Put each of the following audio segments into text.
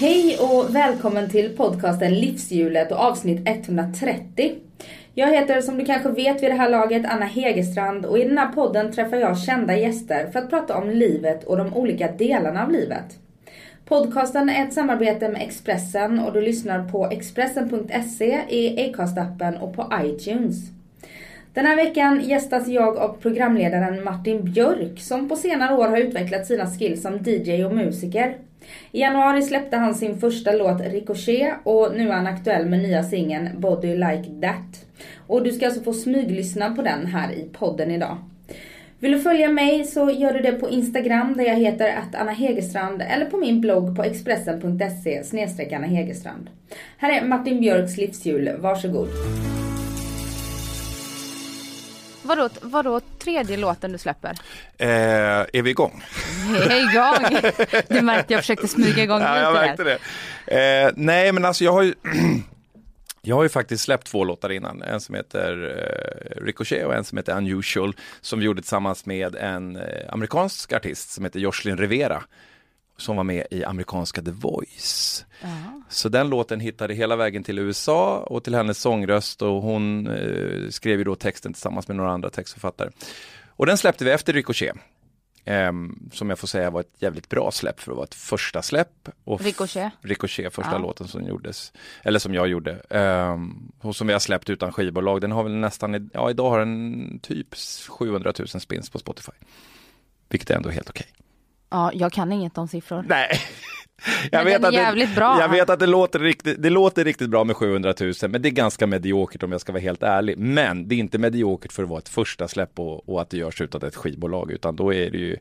Hej och välkommen till podcasten Livshjulet och avsnitt 130. Jag heter som du kanske vet vid det här laget Anna Hegerstrand och i den här podden träffar jag kända gäster för att prata om livet och de olika delarna av livet. Podcasten är ett samarbete med Expressen och du lyssnar på Expressen.se i Acast-appen och på iTunes. Den här veckan gästas jag av programledaren Martin Björk som på senare år har utvecklat sina skills som DJ och musiker. I januari släppte han sin första låt Ricochet och nu är han aktuell med nya singeln Body Like That. Och du ska alltså få smyglyssna på den här i podden idag. Vill du följa mig så gör du det på Instagram där jag heter att Anna Hegerstrand eller på min blogg på expressen.se Anna Hegerstrand. Här är Martin Björks livshjul, varsågod. Vadå, vadå tredje låten du släpper? Eh, är vi igång? Vi är igång! Du märkte jag försökte smyga igång ja, lite jag märkte där. det. Eh, nej men alltså jag har ju Jag har ju faktiskt släppt två låtar innan, en som heter eh, Ricochet och en som heter Unusual som vi gjorde tillsammans med en eh, amerikansk artist som heter Jocelyn Rivera som var med i amerikanska The Voice. Ja. Så den låten hittade hela vägen till USA och till hennes sångröst och hon eh, skrev ju då texten tillsammans med några andra textförfattare. Och den släppte vi efter Ricochet. Ehm, som jag får säga var ett jävligt bra släpp för att vara ett första släpp. Och Ricochet. Ricochet, första Ja. låten som gjordes, eller som jag gjorde. Ehm, och som vi har släppt utan skivbolag. Den har väl nästan, ja idag har den typ 700 000 spins på Spotify. Vilket är ändå helt okej. Ja, jag kan inget om siffror. Nej. Men den är det, bra. Jag vet att det låter, riktigt, det låter riktigt bra med 700 000 men det är ganska mediokert om jag ska vara helt ärlig. Men det är inte mediokert för att vara ett första släpp och, och att det görs utan ett skivbolag utan då är det ju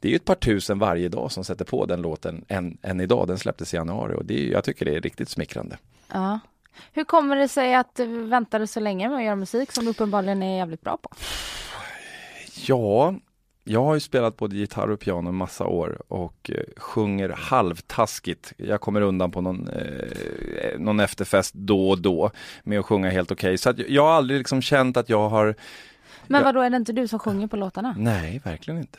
det är ju ett par tusen varje dag som sätter på den låten än, än idag. Den släpptes i januari och det är, jag tycker det är riktigt smickrande. Ja. Hur kommer det sig att du väntade så länge med att göra musik som du uppenbarligen är jävligt bra på? Ja, jag har ju spelat både gitarr och piano en massa år och eh, sjunger halvtaskigt. Jag kommer undan på någon, eh, någon efterfest då och då med att sjunga helt okej. Så att jag har aldrig liksom känt att jag har, Men Ja. vad då är det inte du som sjunger på låtarna? nej verkligen inte.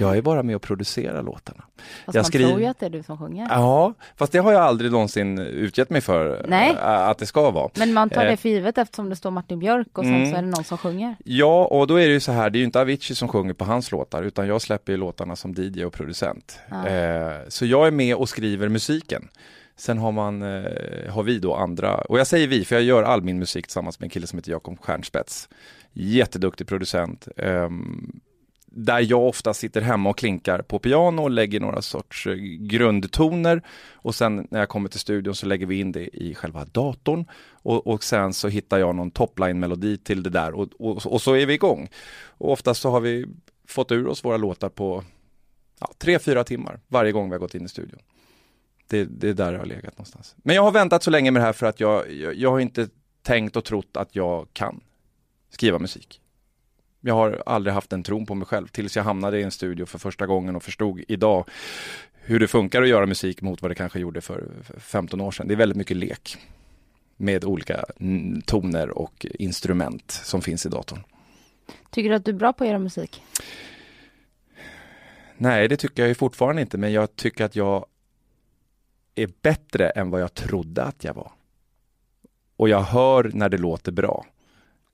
Jag är bara med och producerar låtarna. Fast jag man skriver- tror ju att det är du som sjunger. Ja, fast det har jag aldrig någonsin utgett mig för Nej. eh, att det ska vara. Men man tar Eh. det för givet eftersom det står Martin Björk och sen Mm. så är det någon som sjunger. Ja, och då är det ju så här, det är ju inte Avicii som sjunger på hans låtar, utan jag släpper ju låtarna som DJ och producent. Ja. Eh, så jag är med och skriver musiken. Sen har man, eh, har vi då andra, och jag säger vi, för jag gör all min musik tillsammans med en kille som heter Jakob Stjernspets. Jätteduktig producent där jag ofta sitter hemma och klinkar på piano och lägger några sorts eh, grundtoner och sen när jag kommer till studion så lägger vi in det i själva datorn och, och sen så hittar jag någon topline-melodi till det där och, och, och så är vi igång. Och oftast så har vi fått ur oss våra låtar på ja, tre, fyra timmar varje gång vi har gått in i studion. Det, det är där det har legat någonstans. Men jag har väntat så länge med det här för att jag, jag, jag har inte tänkt och trott att jag kan skriva musik. Jag har aldrig haft den tron på mig själv tills jag hamnade i en studio för första gången och förstod idag hur det funkar att göra musik mot vad det kanske gjorde för för 15 år sedan. Det är väldigt mycket lek med olika toner och instrument som finns i datorn. Tycker du att du är bra på att göra musik? Nej, det tycker jag ju fortfarande inte, men jag tycker att jag är bättre än vad jag trodde att jag var. Och jag hör när det låter bra.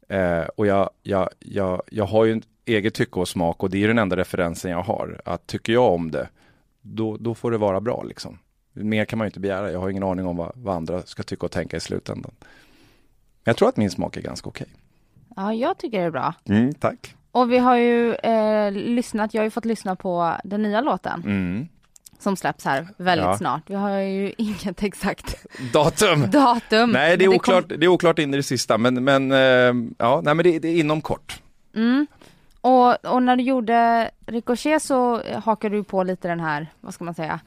Eh, och jag, jag, jag, jag har ju en eget tycke och smak och det är den enda referensen jag har. Att tycker jag om det, då, då får det vara bra liksom. Mer kan man ju inte begära. Jag har ingen aning om vad, vad andra ska tycka och tänka i slutändan. Men jag tror att min smak är ganska okej. Ja, jag tycker det är bra. Mm, tack. Och vi har ju eh, lyssnat, jag har ju fått lyssna på den nya låten Mm. Som släpps här väldigt Ja. snart. Vi har ju inget exakt Datum! datum. Nej, det är, men oklart, det är oklart in i det sista, men, men eh, ja, nej, men det, det är inom kort. Mm. Och, och när du gjorde Ricochet så hakade du på lite den här, vad ska man säga,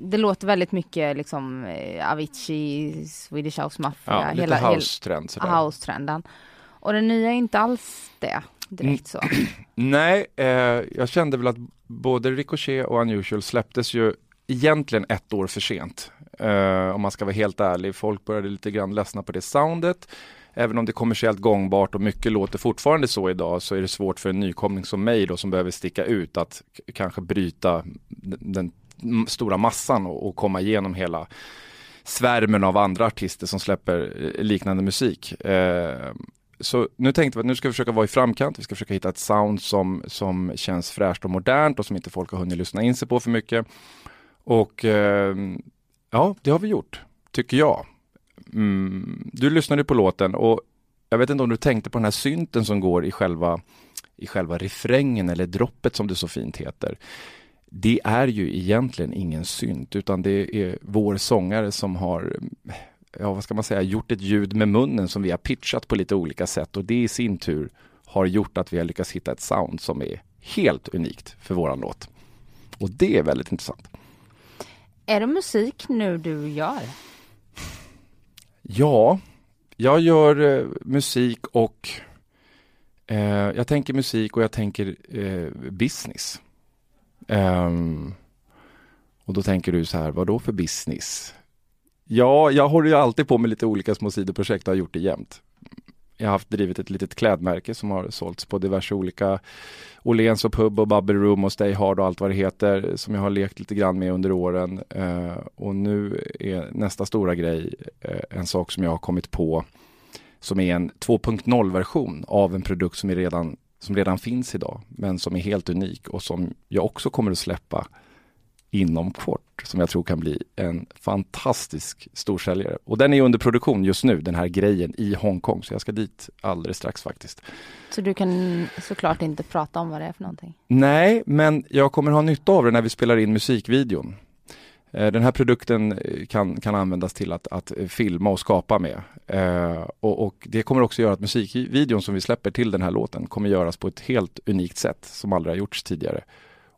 det låter väldigt mycket liksom eh, Avicii, Swedish House Mafia, Ja, lite house-trend sådär. house-trenden. Och den nya är inte alls det direkt så. Mm. Nej, eh, jag kände väl att både Ricochet och Unusual släpptes ju egentligen ett år för sent. Eh, om man ska vara helt ärlig. Folk började lite grann ledsna på det soundet. Även om det är kommersiellt gångbart och mycket låter fortfarande så idag så är det svårt för en nykomling som mig då som behöver sticka ut att kanske bryta den, stora massan och, och komma igenom hela svärmen av andra artister som släpper eh, liknande musik. Eh, så nu tänkte vi att nu ska vi försöka vara i framkant, vi ska försöka hitta ett sound som, som känns fräscht och modernt och som inte folk har hunnit lyssna in sig på för mycket. Och eh, ja, det har vi gjort, tycker jag. Mm, du lyssnade på låten och jag vet inte om du tänkte på den här synten som går i själva, i själva refrängen eller droppet som det så fint heter. Det är ju egentligen ingen synt utan det är vår sångare som har ja, vad ska man säga, gjort ett ljud med munnen som vi har pitchat på lite olika sätt och det i sin tur har gjort att vi har lyckats hitta ett sound som är helt unikt för våran låt. Och det är väldigt intressant. Är det musik nu du gör? Ja, jag gör eh, musik och eh, jag tänker musik och jag tänker eh, business. Ehm, och då tänker du så här, vad då för business? Ja, jag håller ju alltid på med lite olika små sidoprojekt och har gjort det jämt. Jag har haft drivit ett litet klädmärke som har sålts på diverse olika Åhléns och Pub och Bubble Room och Stay Hard och allt vad det heter som jag har lekt lite grann med under åren. Eh, och nu är nästa stora grej eh, en sak som jag har kommit på som är en 2.0 version av en produkt som, är redan, som redan finns idag men som är helt unik och som jag också kommer att släppa inom kort som jag tror kan bli en fantastisk storsäljare. Och den är under produktion just nu, den här grejen i Hongkong. Så jag ska dit alldeles strax faktiskt. Så du kan såklart inte prata om vad det är för någonting. Nej, men jag kommer ha nytta av det när vi spelar in musikvideon. Eh, Den här produkten eh, kan, kan användas till att, att eh, filma och skapa med. Eh, och, och det kommer också göra att musikvideon som vi släpper till den här låten kommer göras på ett helt unikt sätt som aldrig har gjorts tidigare.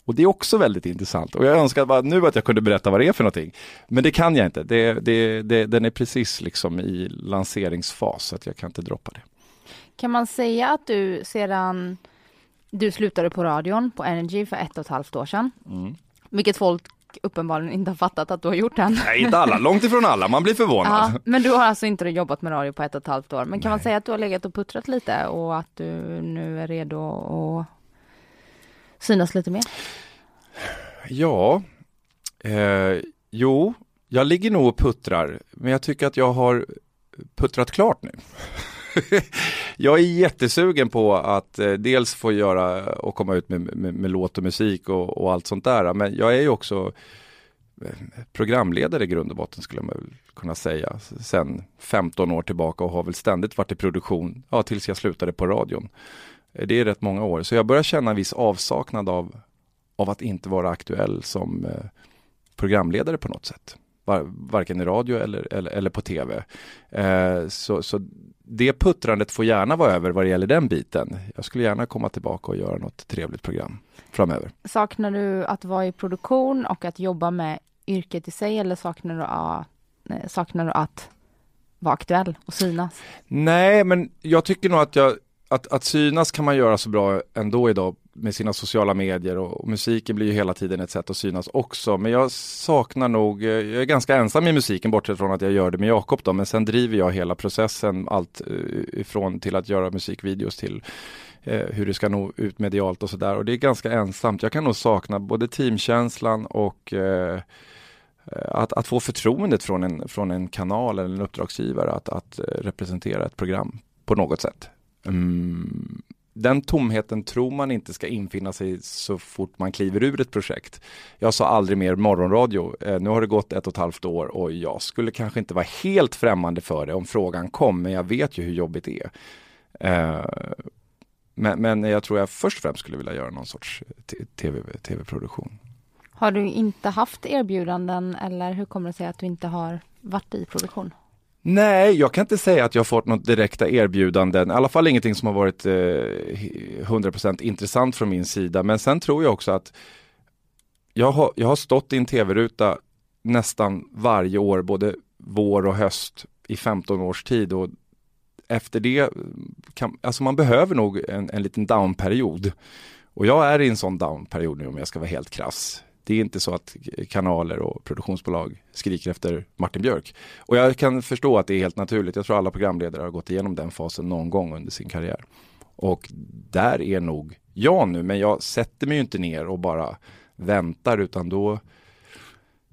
Och det är också väldigt intressant och jag önskar bara nu att jag kunde berätta vad det är för någonting. Men det kan jag inte. Det, det, det, den är precis liksom i lanseringsfas så att jag kan inte droppa det. Kan man säga att du sedan du slutade på radion på Energy för ett och ett halvt år sedan, vilket folk uppenbarligen inte har fattat att du har gjort än. Nej, inte alla, långt ifrån alla, man blir förvånad. Ja, men du har alltså inte jobbat med radio på ett och ett halvt år. Men kan man säga att du har legat och puttrat lite och att du nu är redo att synas lite mer? Ja, eh, jo, jag ligger nog och puttrar, men jag tycker att jag har puttrat klart nu. jag är jättesugen på att eh, dels få göra och komma ut med, med, med låt och musik och, och, allt sånt där, men jag är ju också eh, programledare i grund och botten skulle man kunna säga, sen 15 år tillbaka och har väl ständigt varit i produktion, ja tills jag slutade på radion. Eh, Det är rätt många år, så jag börjar känna en viss avsaknad av av att inte vara aktuell som eh, programledare på något sätt. Var, varken i radio eller, eller, eller på tv. Eh, så, så det puttrandet får gärna vara över vad det gäller den biten. Jag skulle gärna komma tillbaka och göra något trevligt program framöver. Saknar du att vara i produktion och att jobba med yrket i sig eller saknar du, att, nej, saknar du att vara aktuell och synas? Nej, men jag tycker nog att jag att, att synas kan man göra så bra ändå idag med sina sociala medier och, och, musiken blir ju hela tiden ett sätt att synas också. Men jag saknar nog, eh, jag är ganska ensam i musiken bortsett från att jag gör det med Jakob då, men sen driver jag hela processen allt eh, ifrån till att göra musikvideos till eh, hur det ska nå ut medialt och sådär och det är ganska ensamt. Jag kan nog sakna både teamkänslan och eh, att, att få förtroendet från en, från en kanal eller en uppdragsgivare att, att eh, representera ett program på något sätt. Mm, den tomheten tror man inte ska infinna sig så fort man kliver ur ett projekt. Jag sa aldrig mer morgonradio. Nu har det gått ett och ett halvt år och jag skulle kanske inte vara helt främmande för det om frågan kom, men jag vet ju hur jobbigt det är. Men, men, jag tror jag först och främst skulle vilja göra någon sorts TV, tv-produktion. Har du inte haft erbjudanden eller hur kommer det sig att du inte har varit i produktion? Nej, jag kan inte säga att jag fått något direkta erbjudanden, i alla fall ingenting som har varit eh, 100% intressant från min sida. Men sen tror jag också att jag har, jag har stått i en tv-ruta nästan varje år, både vår och höst i 15 års tid och efter det, eh, kan, alltså man behöver nog en, en liten downperiod. Och jag är i en sån downperiod nu om jag ska vara helt krass. Det är inte så att kanaler och produktionsbolag skriker efter Martin Björk. Och jag kan förstå att det är helt naturligt. Jag tror alla programledare har gått igenom den fasen någon gång under sin karriär. Och där är nog jag nu, men jag sätter mig ju inte ner och bara väntar utan då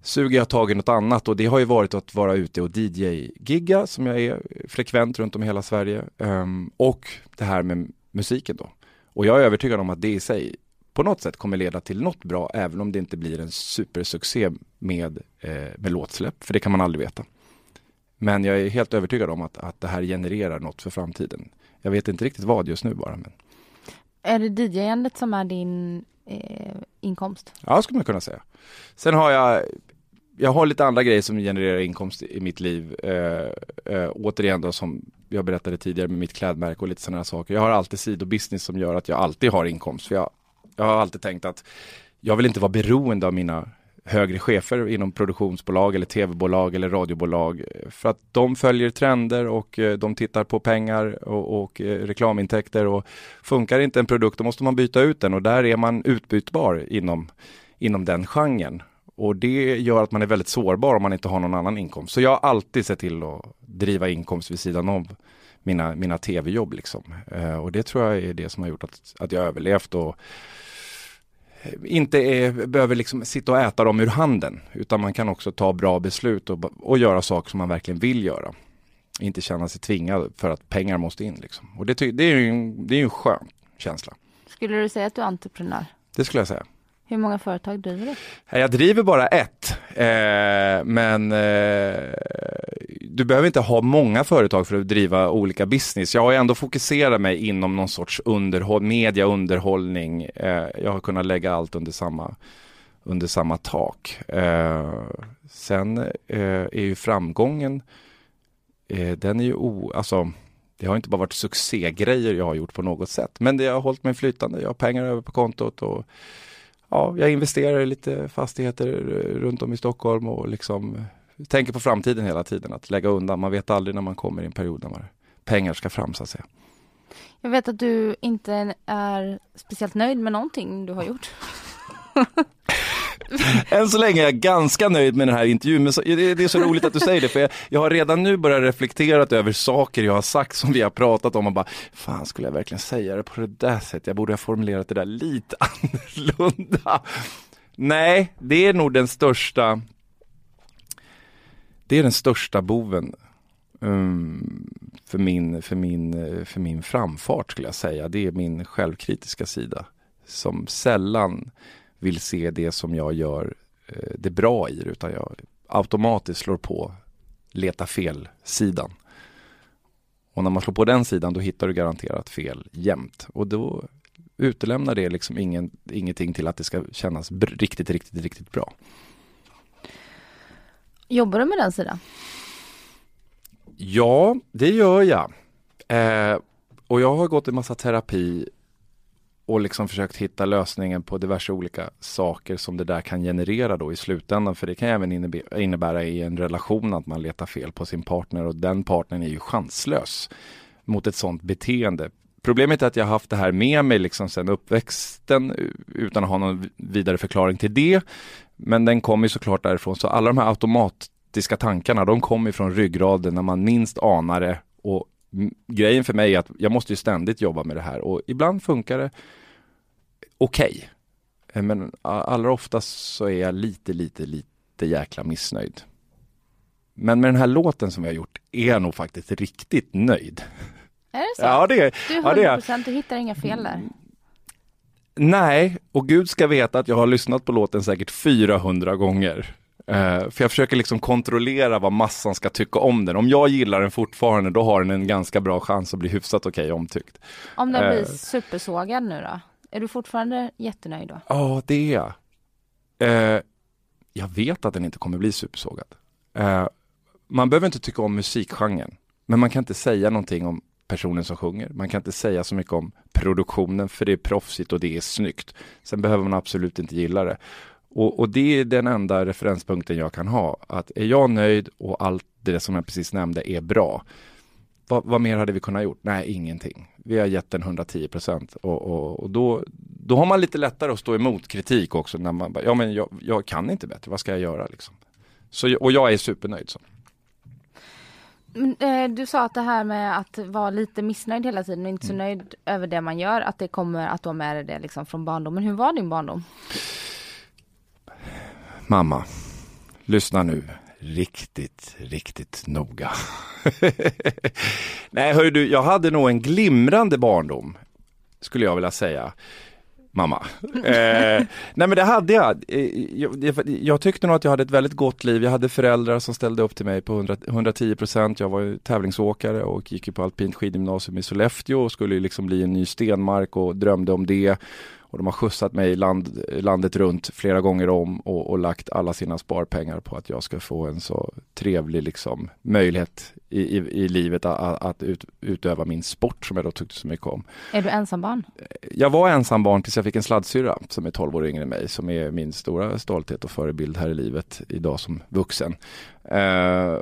suger jag tag i något annat och det har ju varit att vara ute och DJ-gigga som jag är frekvent runt om i hela Sverige. Ehm, och det här med musiken då. Och jag är övertygad om att det i sig på något sätt kommer leda till något bra även om det inte blir en supersuccé med, eh, med låtsläpp, för det kan man aldrig veta. Men jag är helt övertygad om att, att det här genererar något för framtiden. Jag vet inte riktigt vad just nu bara. Men... Är det DJ-andet som är din eh, inkomst? Ja, skulle man kunna säga. Sen har jag jag har lite andra grejer som genererar inkomst i mitt liv. Eh, eh, återigen då som jag berättade tidigare med mitt klädmärke och lite sådana saker. Jag har alltid sidobusiness som gör att jag alltid har inkomst. För jag, jag har alltid tänkt att jag vill inte vara beroende av mina högre chefer inom produktionsbolag eller tv-bolag eller radiobolag. Eh, för att de följer trender och eh, de tittar på pengar och, och eh, reklamintäkter och funkar inte en produkt då måste man byta ut den och där är man utbytbar inom, inom den genren. Och det gör att man är väldigt sårbar om man inte har någon annan inkomst. Så jag har alltid sett till att driva inkomst vid sidan av mina, mina tv-jobb. Liksom. Eh, och det tror jag är det som har gjort att, att jag överlevt och inte är, behöver liksom sitta och äta dem ur handen. Utan man kan också ta bra beslut och, och göra saker som man verkligen vill göra. Inte känna sig tvingad för att pengar måste in. Liksom. Och det, det, är ju en, det är en skön känsla. Skulle du säga att du är entreprenör? Det skulle jag säga. Hur många företag driver du? Jag driver bara ett. Eh, men eh, du behöver inte ha många företag för att driva olika business. Jag har ändå fokuserat mig inom någon sorts underhåll, media underhållning. Eh, jag har kunnat lägga allt under samma, under samma tak. Eh, sen eh, är ju framgången, eh, den är ju o, alltså det har inte bara varit succégrejer jag har gjort på något sätt, men det har hållit mig flytande. Jag har pengar över på kontot och ja, jag investerar i lite fastigheter runt om i Stockholm och liksom tänker på framtiden hela tiden, att lägga undan. Man vet aldrig när man kommer i en period när pengar ska fram så att säga. Jag vet att du inte är speciellt nöjd med någonting du har gjort. Än så länge är jag ganska nöjd med den här intervjun, men det är så roligt att du säger det, för jag, jag har redan nu börjat reflektera över saker jag har sagt som vi har pratat om och bara, fan skulle jag verkligen säga det på det där sättet? Jag borde ha formulerat det där lite annorlunda. Nej, det är nog den största, det är den största boven um, för, min, för, min, för min framfart skulle jag säga. Det är min självkritiska sida som sällan vill se det som jag gör eh, det bra i utan jag automatiskt slår på leta fel-sidan. Och när man slår på den sidan då hittar du garanterat fel jämt. Och då utelämnar det liksom ingen, ingenting till att det ska kännas riktigt, riktigt, riktigt bra. Jobbar du med den sidan? Ja, det gör jag. Eh, och jag har gått en massa terapi och liksom försökt hitta lösningen på diverse olika saker som det där kan generera då i slutändan. För det kan även innebära i en relation att man letar fel på sin partner och den partnern är ju chanslös mot ett sånt beteende. Problemet är att jag haft det här med mig liksom sedan uppväxten utan att ha någon vidare förklaring till det. Men den kommer ju såklart därifrån, så alla de här automatiska tankarna, de kommer från ryggraden när man minst anar det och grejen för mig är att jag måste ju ständigt jobba med det här och ibland funkar det okej. Okay. Eh, men allra oftast så är jag lite, lite, lite jäkla missnöjd. Men med den här låten som vi har gjort är jag nog faktiskt riktigt nöjd. Är det så? Ja, det är Du är 100 procent, ja, du hittar inga fel där? Nej, och Gud ska veta att jag har lyssnat på låten säkert 400 gånger. Uh, för jag försöker liksom kontrollera vad massan ska tycka om den. Om jag gillar den fortfarande, då har den en ganska bra chans att bli hyfsat okej okay, omtyckt. Om den uh, blir supersågad nu då? Är du fortfarande jättenöjd då? Ja, det är jag. Uh, jag vet att den inte kommer bli supersågad. man behöver inte tycka om musikgenren, men man kan inte säga någonting om personen som sjunger. Man kan inte säga så mycket om produktionen, för det är proffsigt och det är snyggt. Sen behöver man absolut inte gilla det. Och, och, det är den enda referenspunkten jag kan ha. Att är jag nöjd och allt det som jag precis nämnde är bra, vad, vad mer hade vi kunnat gjort? Nej, ingenting. Vi har gett den 110 procent och, och, och, då, då har man lite lättare att stå emot kritik också när man bara, ja men jag, jag kan inte bättre, vad ska jag göra liksom? Så, och jag är supernöjd. Så. Eh, du sa att det här med att vara lite missnöjd hela tiden och inte så mm. nöjd över det man gör, att det kommer att du har med dig det liksom från barndomen. Hur var din barndom? Mamma, lyssna nu riktigt, riktigt noga. Nej, hör du, jag hade nog en glimrande barndom, skulle jag vilja säga mamma. Eh, nej men det hade jag. Eh, jag. jag. tyckte nog att jag hade ett väldigt gott liv. Jag hade föräldrar som ställde upp till mig på 100, 110 procent. Jag var tävlingsåkare och gick på alpint skidgymnasium i Sollefteå och skulle liksom bli en ny Stenmark och drömde om det. Och de har skjutsat mig land, landet runt flera gånger om och, och, lagt alla sina sparpengar på att jag ska få en så trevlig liksom, möjlighet i, i, i livet att, att ut, utöva min sport som jag då tyckte så mycket om. Är du ensambarn? Jag var ensambarn tills jag fick en sladdsyrra som är 12 år yngre än mig, som är min stora stolthet och förebild här i livet idag som vuxen. Uh,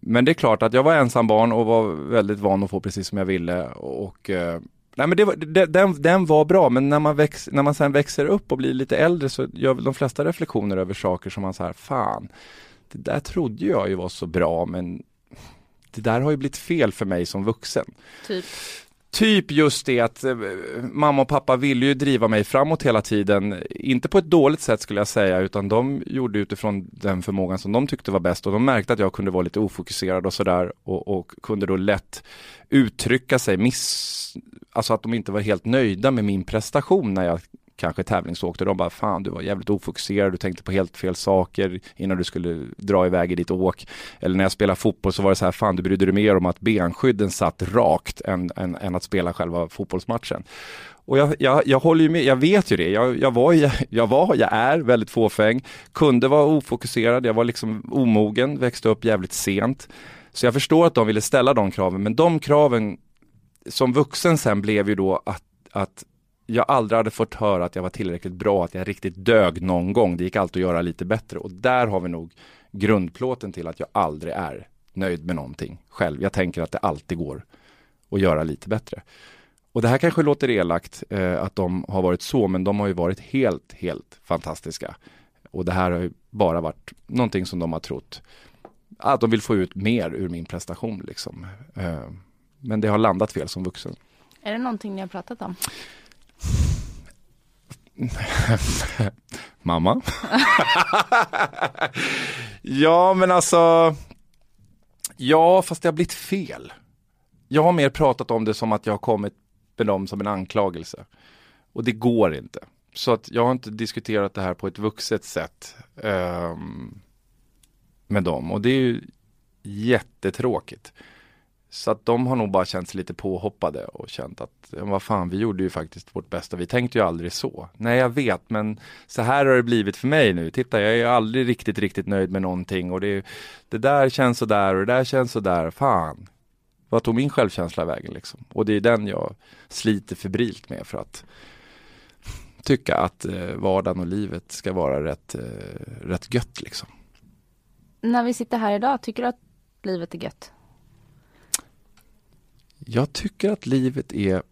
men det är klart att jag var ensambarn och var väldigt van att få precis som jag ville och uh, Nej men det var, det, den, den var bra men när man, väx, när man sen växer upp och blir lite äldre så gör väl de flesta reflektioner över saker som man så här, fan, det där trodde jag ju var så bra men det där har ju blivit fel för mig som vuxen. Typ? Typ just det att eh, mamma och pappa ville ju driva mig framåt hela tiden. Inte på ett dåligt sätt skulle jag säga utan de gjorde utifrån den förmågan som de tyckte var bäst och de märkte att jag kunde vara lite ofokuserad och sådär och, och kunde då lätt uttrycka sig, miss, alltså att de inte var helt nöjda med min prestation när jag kanske tävlingsåkte. De bara, fan du var jävligt ofokuserad, du tänkte på helt fel saker innan du skulle dra iväg i ditt åk. Eller när jag spelade fotboll så var det så här, fan du brydde dig mer om att benskydden satt rakt än, än, än att spela själva fotbollsmatchen. Och jag, jag, jag håller ju med, jag vet ju det. Jag, jag, var, jag, jag var, jag är väldigt fåfäng, kunde vara ofokuserad, jag var liksom omogen, växte upp jävligt sent. Så jag förstår att de ville ställa de kraven, men de kraven som vuxen sen blev ju då att, att jag aldrig hade fått höra att jag var tillräckligt bra, att jag riktigt dög någon gång. Det gick alltid att göra lite bättre och där har vi nog grundplåten till att jag aldrig är nöjd med någonting själv. Jag tänker att det alltid går att göra lite bättre. Och det här kanske låter elakt eh, att de har varit så, men de har ju varit helt, helt fantastiska. Och det här har ju bara varit någonting som de har trott att de vill få ut mer ur min prestation liksom. Eh, men det har landat fel som vuxen. Är det någonting ni har pratat om? Mamma? ja, men alltså. Ja, fast det har blivit fel. Jag har mer pratat om det som att jag har kommit med dem som en anklagelse. Och det går inte. Så att jag har inte diskuterat det här på ett vuxet sätt um, med dem. Och det är ju jättetråkigt. Så att de har nog bara känt sig lite påhoppade och känt att, vad fan, vi gjorde ju faktiskt vårt bästa. Vi tänkte ju aldrig så. Nej, jag vet, men så här har det blivit för mig nu. Titta, jag är aldrig riktigt, riktigt nöjd med någonting och det, det där känns så där och det där känns så där. Fan, vad tog min självkänsla vägen liksom? Och det är den jag sliter febrilt med för att tycka att eh, vardagen och livet ska vara rätt, eh, rätt gött liksom. När vi sitter här idag, tycker du att livet är gött? Jag tycker att livet är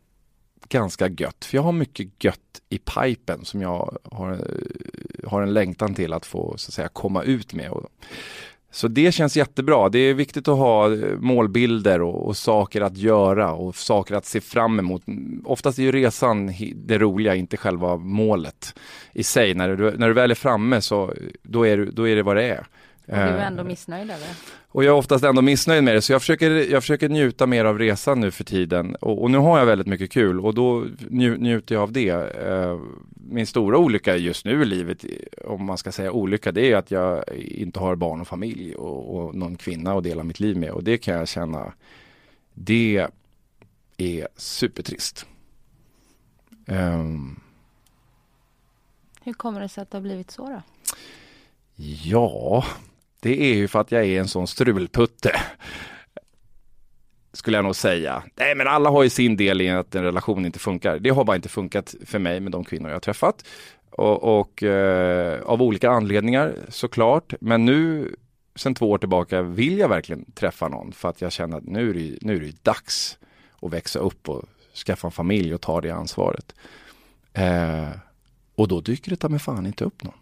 ganska gött, för jag har mycket gött i pipen som jag har, eh, har en längtan till att få så att säga komma ut med. Så det känns jättebra. Det är viktigt att ha eh, målbilder och, och, saker att göra och saker att se fram emot. Oftast är ju resan det roliga, inte själva målet i sig. När du, när du väl är framme så då är, då är det vad det är. Och du är ändå missnöjd över Och jag är oftast ändå missnöjd med det, så jag försöker, jag försöker njuta mer av resan nu för tiden. Och, och nu har jag väldigt mycket kul och då nju, njuter jag av det. Eh, min stora olycka just nu i livet, om man ska säga olycka, det är att jag inte har barn och familj och, och någon kvinna att dela mitt liv med. Och det kan jag känna, det är supertrist. Um, Hur kommer det sig att det har blivit så då? Ja, det är ju för att jag är en sån strulputte. Skulle jag nog säga. Nej men alla har ju sin del i att en relation inte funkar. Det har bara inte funkat för mig med de kvinnor jag har träffat. och, och eh, av olika anledningar såklart. Men nu sen två år tillbaka vill jag verkligen träffa någon för att jag känner att nu är det, nu är det dags att växa upp och skaffa en familj och ta det ansvaret. Eh, och då dyker det ta mig fan inte upp någon.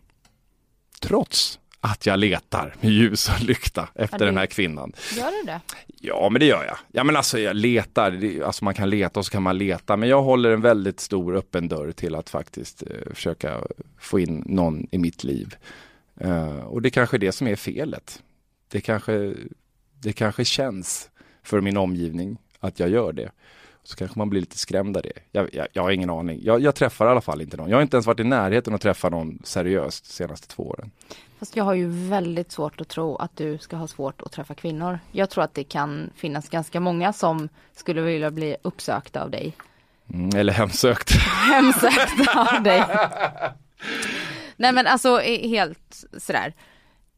Trots att jag letar med ljus och lykta efter det- den här kvinnan. Gör du det? Ja, men det gör jag. Ja, men alltså jag letar. Det- Alltså man kan leta och så kan man leta. Men jag håller en väldigt stor öppen dörr till att faktiskt eh, försöka få in någon i mitt liv. Eh, och det är kanske är det som är felet. Det kanske, det kanske känns för min omgivning att jag gör det. Så kanske man blir lite skrämd av det. Jag, jag, jag har ingen aning. Jag, jag träffar i alla fall inte någon. Jag har inte ens varit i närheten att träffa någon seriöst de senaste två åren. Fast jag har ju väldigt svårt att tro att du ska ha svårt att träffa kvinnor. Jag tror att det kan finnas ganska många som skulle vilja bli uppsökta av dig. Mm, eller hemsökt. Hemsökta av dig. Nej men alltså helt sådär.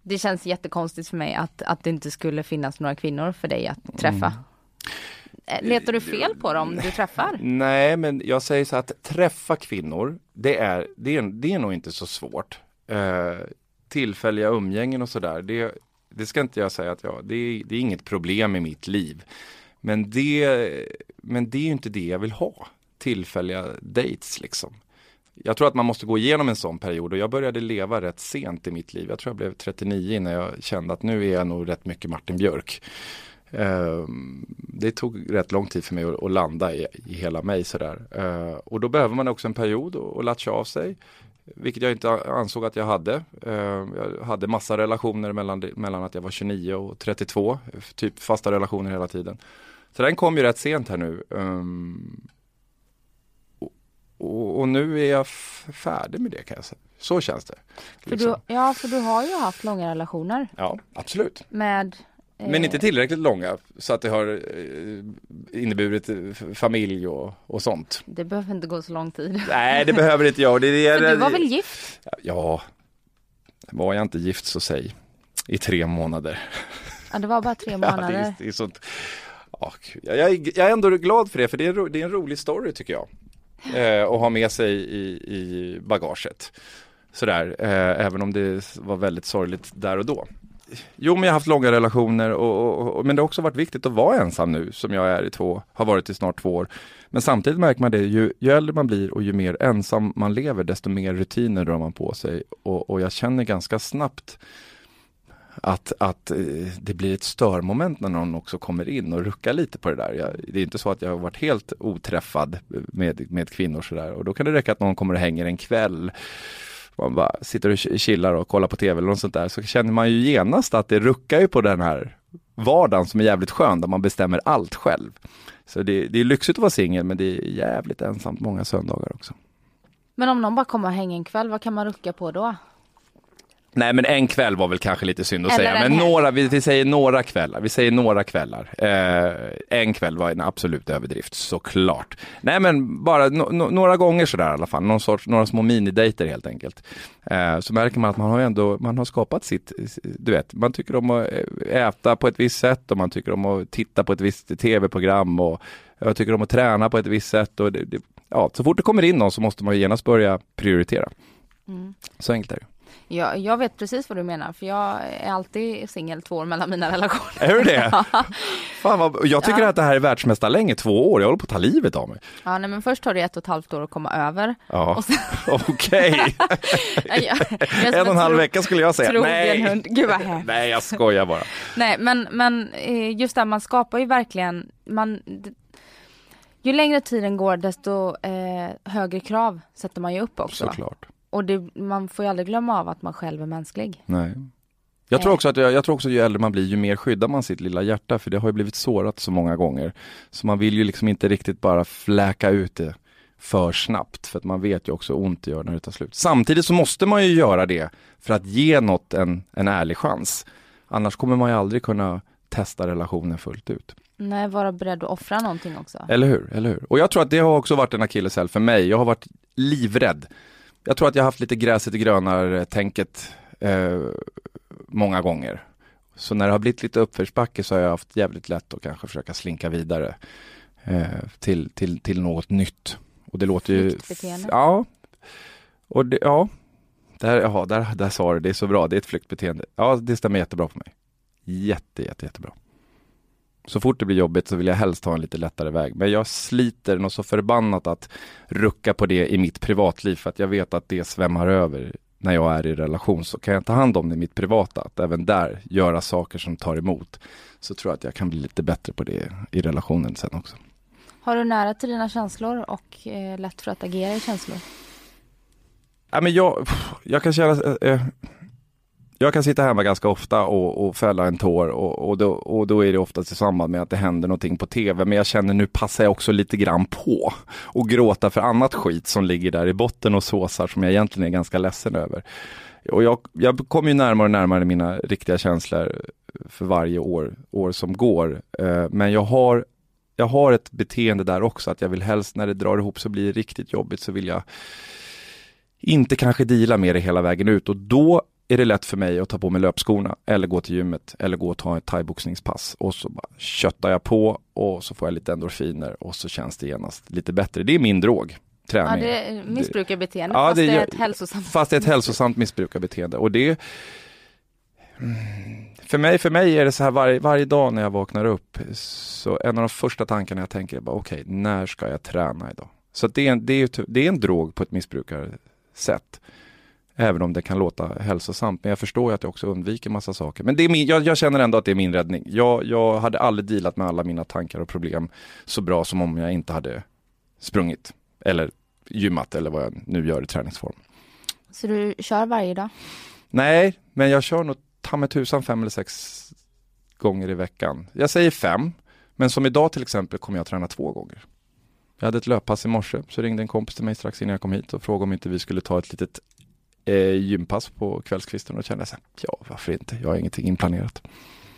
Det känns jättekonstigt för mig att, att det inte skulle finnas några kvinnor för dig att träffa. Eh, Eh, letar du fel på dem du träffar? Nej, men jag säger så att träffa kvinnor, det är, det är, det är nog inte så svårt. Eh, tillfälliga umgängen och sådär, det, det ska inte jag säga att jag, det, är- det är inget problem i mitt liv. Men det, men det är ju inte det jag vill ha, tillfälliga dates liksom. Jag tror att man måste gå igenom en sån period och jag började leva rätt sent i mitt liv. Jag tror jag blev 39 när jag kände att nu är jag nog rätt mycket Martin Björk. Ehm, det tog rätt lång tid för mig att, att landa i, i hela mig sådär. Eh, och då behöver man också en period att att latcha av sig. Vilket jag inte ansåg att jag hade. Eh, jag hade massa relationer mellan, mellan att jag var 29 och 32. Typ fasta relationer hela tiden. Så den kom ju rätt sent här nu. Ehm, och, och, och nu är jag färdig med det kan jag säga. Så känns det. För liksom. du, ja, för du har ju haft långa relationer Ja, absolut. med Men inte tillräckligt långa så att det har eh, inneburit eh, familj och, och sånt. Det behöver inte gå så lång tid. Nej, det behöver inte jag. Det, För du var väl gift? Ja, var jag inte gift så säg i tre månader. Ja, det var bara tre Ja, det, är, månader. det är sånt. Ja, jag, är, jag är ändå glad för det, för det är, en ro- det är en rolig story tycker jag. Eh, att ha med sig i, i bagaget. Sådär, eh, även om det var väldigt sorgligt där och då. Jo, men jag har haft långa relationer och, och, och, men det har också varit viktigt att vara ensam nu som jag är i två, har varit i snart två år. Men samtidigt märker man det, ju, ju äldre man blir och ju mer ensam man lever, desto mer rutiner drar man på sig. Och, och jag känner ganska snabbt att, att eh, det blir ett störmoment när någon också kommer in och ruckar lite på det där. Jag, det är inte så att jag har varit helt oträffad med, med kvinnor sådär och då kan det räcka att någon kommer och hänger en kväll man bara sitter och chillar och kollar på tv eller något sånt där så känner man ju genast att det ruckar ju på den här vardagen som är jävligt skön där man bestämmer allt själv. Så det, det är lyxigt att vara singel men det är jävligt ensamt många söndagar också. Men om någon bara kommer och hänger en kväll, vad kan man rucka på då? Nej men en kväll var väl kanske lite synd att Eller säga, en men helg. några, vi, vi säger några kvällar, vi säger några kvällar. Eh, en kväll var en absolut överdrift, såklart. Nej men bara no, no, några gånger sådär i alla fall, någon sorts, några små minidejter helt enkelt. Eh, så märker man att man har ändå, man har skapat sitt, du vet, man tycker om att äta på ett visst sätt och man tycker om att titta på ett visst tv-program och jag tycker om att träna på ett visst sätt. Och det, det, ja, så fort det kommer in någon så måste man ju genast börja prioritera. Mm. Så enkelt är det. Jag, jag vet precis vad du menar, för jag är alltid singel två år mellan mina relationer. Är du det? Fan vad, jag tycker Ja. att det här är världsmästarlänge, två år. Jag håller på att ta livet av mig. Ja, nej, men först tar det ett och ett halvt år att komma över. Ja, sen, okej. en och en halv tro- vecka skulle jag säga. Nej. hund. Gud vad hemskt. Nej, jag skojar bara. Nej, men, men eh, just det, man skapar ju verkligen, man, ju längre tiden går desto eh, högre krav sätter man ju upp också. Såklart. Och det, man får ju aldrig glömma av att man själv är mänsklig. Nej. Jag tror Nej. också att jag, jag tror också att ju äldre man blir ju mer skyddar man sitt lilla hjärta för det har ju blivit sårat så många gånger. Så man vill ju liksom inte riktigt bara fläka ut det för snabbt för att man vet ju också hur ont det gör när det tar slut. Samtidigt så måste man ju göra det för att ge något en, en ärlig chans. Annars kommer man ju aldrig kunna testa relationen fullt ut. Nej, vara beredd att offra någonting också. Eller hur? Eller hur? Och jag tror att det har också varit en akilleshäl för mig. Jag har varit livrädd. Jag tror att jag har haft lite gräset i grönar-tänket eh, många gånger. Så när det har blivit lite uppförsbacke så har jag haft jävligt lätt att kanske försöka slinka vidare eh, till, till, till något nytt. Och det låter ju... Flyktbeteende. Ja. Och det, ja, där, jaha, där, där sa du det, är så bra, det är ett flyktbeteende. Ja, det stämmer jättebra på mig. Jätte, jätte, jättebra. Så fort det blir jobbigt så vill jag helst ha en lite lättare väg. Men jag sliter något så förbannat att rucka på det i mitt privatliv för att jag vet att det svämmar över när jag är i relation. Så kan jag ta hand om det i mitt privata, att även där göra saker som tar emot. Så tror jag att jag kan bli lite bättre på det i relationen sen också. Har du nära till dina känslor och eh, lätt för att agera i känslor? Ja, men jag, jag kan känna, eh, jag kan sitta hemma ganska ofta och, och fälla en tår och, och, då, och då är det oftast i samband med att det händer någonting på tv. Men jag känner nu passar jag också lite grann på och gråta för annat skit som ligger där i botten och såsar som jag egentligen är ganska ledsen över. Och jag, jag kommer ju närmare och närmare mina riktiga känslor för varje år, år som går. Eh, men jag har, jag har ett beteende där också att jag vill helst när det drar ihop så blir det riktigt jobbigt så vill jag inte kanske deala med det hela vägen ut och då är det lätt för mig att ta på mig löpskorna eller gå till gymmet eller gå och ta ett thaiboxningspass och så bara köttar jag på och så får jag lite endorfiner och så känns det genast lite bättre. Det är min drog. Träning. Ja, det missbrukarbeteende Ja, fast det är ett hälsosamt. Fast det är ett hälsosamt missbrukarbeteende och det Mm. för mig, för mig är det så här varje, varje dag när jag vaknar upp så en av de första tankarna jag tänker är bara okej, när ska jag träna idag? Så det, är en, det, är, det är en drog på ett missbrukarsätt. Även om det kan låta hälsosamt. Men jag förstår ju att jag också undviker massa saker. Men det är min, jag, jag känner ändå att det är min räddning. Jag, jag hade aldrig dealat med alla mina tankar och problem så bra som om jag inte hade sprungit. Eller gymmat eller vad jag nu gör i träningsform. Så du kör varje dag? Nej, men jag kör nog ta mig tusan fem eller sex gånger i veckan. Jag säger fem, men som idag till exempel kommer jag träna två gånger. Jag hade ett löppass i morse, så ringde en kompis till mig strax innan jag kom hit och frågade om inte vi skulle ta ett litet eh, gympass på kvällskvisten och kände jag så här, ja varför inte, jag har ingenting inplanerat.